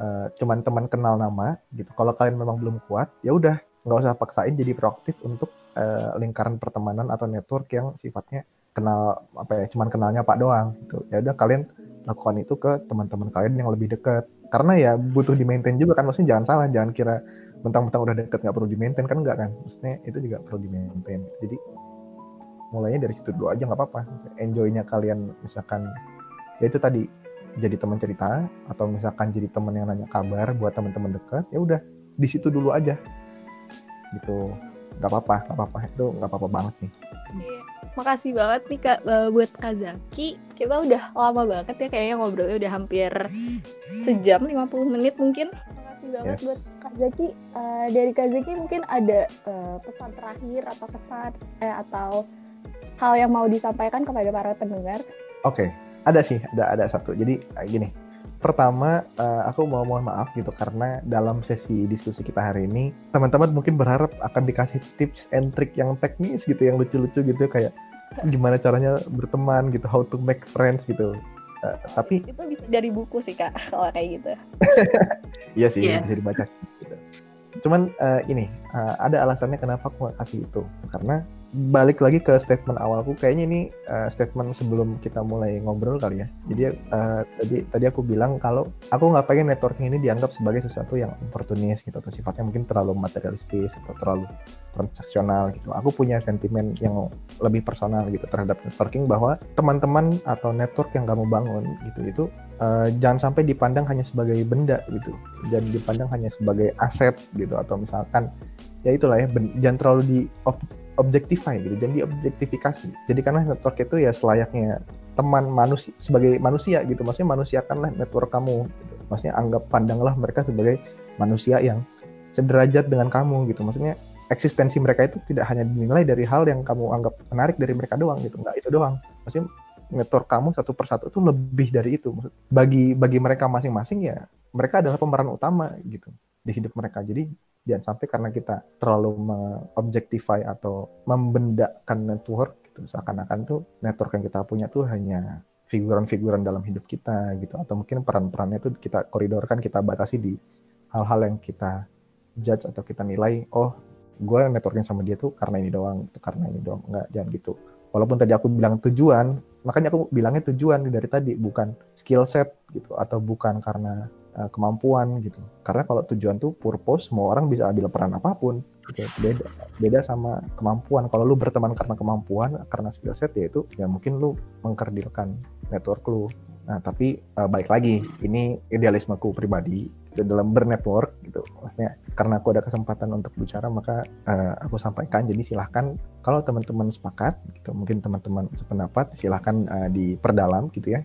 eh, cuman teman kenal nama gitu. Kalau kalian memang belum kuat, ya udah nggak usah paksain jadi proaktif untuk eh, lingkaran pertemanan atau network yang sifatnya kenal apa ya, cuman kenalnya Pak doang gitu. Ya udah kalian lakukan itu ke teman-teman kalian yang lebih dekat karena ya butuh di maintain juga kan maksudnya jangan salah jangan kira mentang-mentang udah deket nggak perlu di maintain kan enggak kan maksudnya itu juga perlu di maintain jadi mulainya dari situ dulu aja nggak apa-apa enjoynya kalian misalkan ya itu tadi jadi teman cerita atau misalkan jadi teman yang nanya kabar buat teman-teman dekat ya udah di situ dulu aja gitu nggak apa-apa nggak apa-apa itu nggak apa-apa banget nih Iya. Makasih banget nih Kak eh, buat Kak Zaki. Kita udah lama banget ya kayaknya ngobrolnya udah hampir sejam 50 menit mungkin. Makasih banget Yes. buat Kak Zaki. Eh, dari Kak Zaki mungkin ada eh, pesan terakhir atau kesan eh, atau hal yang mau disampaikan kepada para pendengar. Oke, ada sih, ada ada satu. Jadi eh, gini, pertama eh, aku mau mohon maaf gitu karena dalam sesi diskusi kita hari ini teman-teman mungkin berharap akan dikasih tips and trick yang teknis gitu, yang lucu-lucu gitu kayak gimana caranya berteman gitu, how to make friends gitu. Eh, tapi Itu bisa dari buku sih Kak kalau kayak gitu. iya sih Iya. bisa dibaca. Gitu. Cuman eh, ini eh, ada alasannya kenapa aku nggak kasih itu karena balik lagi ke statement awalku kayaknya ini eh, statement sebelum kita mulai ngobrol kali ya. Jadi eh, tadi tadi aku bilang kalau aku nggak pengen networking ini dianggap sebagai sesuatu yang oportunis gitu atau sifatnya mungkin terlalu materialistis atau terlalu transaksional gitu. Aku punya sentimen yang lebih personal gitu terhadap networking bahwa teman-teman atau network yang kamu bangun gitu itu eh, jangan sampai dipandang hanya sebagai benda gitu. Dan dipandang hanya sebagai aset gitu atau misalkan ya itulah ya jangan terlalu di objectify gitu dan diobjektifikasi jadi karena network itu ya selayaknya teman manusia sebagai manusia gitu. Maksudnya manusiakanlah network kamu gitu. maksudnya anggap pandanglah mereka sebagai manusia yang sederajat dengan kamu gitu. Maksudnya eksistensi mereka itu tidak hanya dinilai dari hal yang kamu anggap menarik dari mereka doang gitu. Nggak itu doang. Maksudnya network kamu satu persatu itu lebih dari itu. Bagi bagi mereka masing-masing ya mereka adalah pemeran utama gitu di hidup mereka. Jadi jangan sampai karena kita terlalu mengobjektify atau membendakan network gitu. Seakan-akan tuh network yang kita punya tuh hanya figuran-figuran dalam hidup kita gitu. Atau mungkin peran-perannya tuh kita koridorkan kita batasi di hal-hal yang kita judge atau kita nilai oh gue networking sama dia tuh karena ini doang itu karena ini doang. Enggak jangan gitu. Walaupun tadi aku bilang tujuan makanya aku bilangnya tujuan dari tadi bukan skill set gitu atau bukan karena uh, kemampuan gitu. Karena kalau tujuan tuh purpose semua orang bisa ambil peran apa pun gitu. Beda beda sama kemampuan. Kalau lu berteman karena kemampuan karena skill set ya itu ya mungkin lu mengkerdilkan network lu. Nah tapi uh, balik lagi ini idealismeku pribadi dalam bernetwork gitu. Maksudnya karena aku ada kesempatan untuk bicara maka uh, aku sampaikan. Jadi silahkan kalau teman-teman sepakat gitu mungkin teman-teman sependapat silahkan uh, diperdalam gitu ya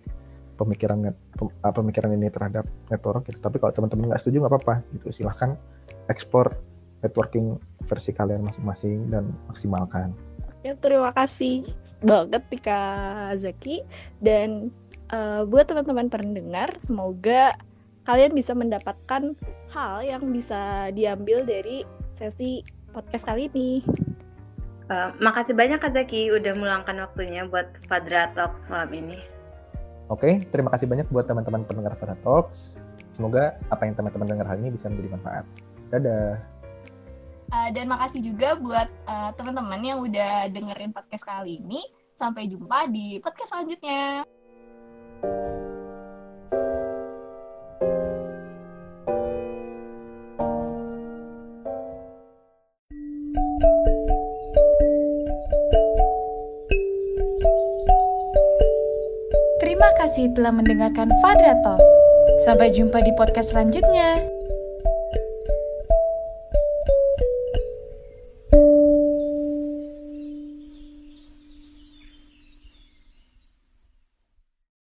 pemikiran net- uh, pemikiran ini terhadap network gitu tapi kalau teman-teman nggak setuju nggak apa-apa gitu silahkan explore networking versi kalian masing-masing dan maksimalkan Ya, terima kasih banget nih Kak Zaki dan eh, buat teman-teman pendengar semoga kalian bisa mendapatkan hal yang bisa diambil dari sesi podcast kali ini. Eh, makasih banyak Kak Zaki udah meluangkan waktunya buat Fadra Talks malam ini. Oke, terima kasih banyak buat teman-teman pendengar Fada Talks. Semoga apa yang teman-teman dengar hari ini bisa menjadi manfaat. Dadah. Uh, dan makasih juga buat uh, teman-teman yang udah dengerin podcast kali ini. Sampai jumpa di podcast selanjutnya. Terima kasih telah mendengarkan Fadra. Sampai jumpa di podcast selanjutnya.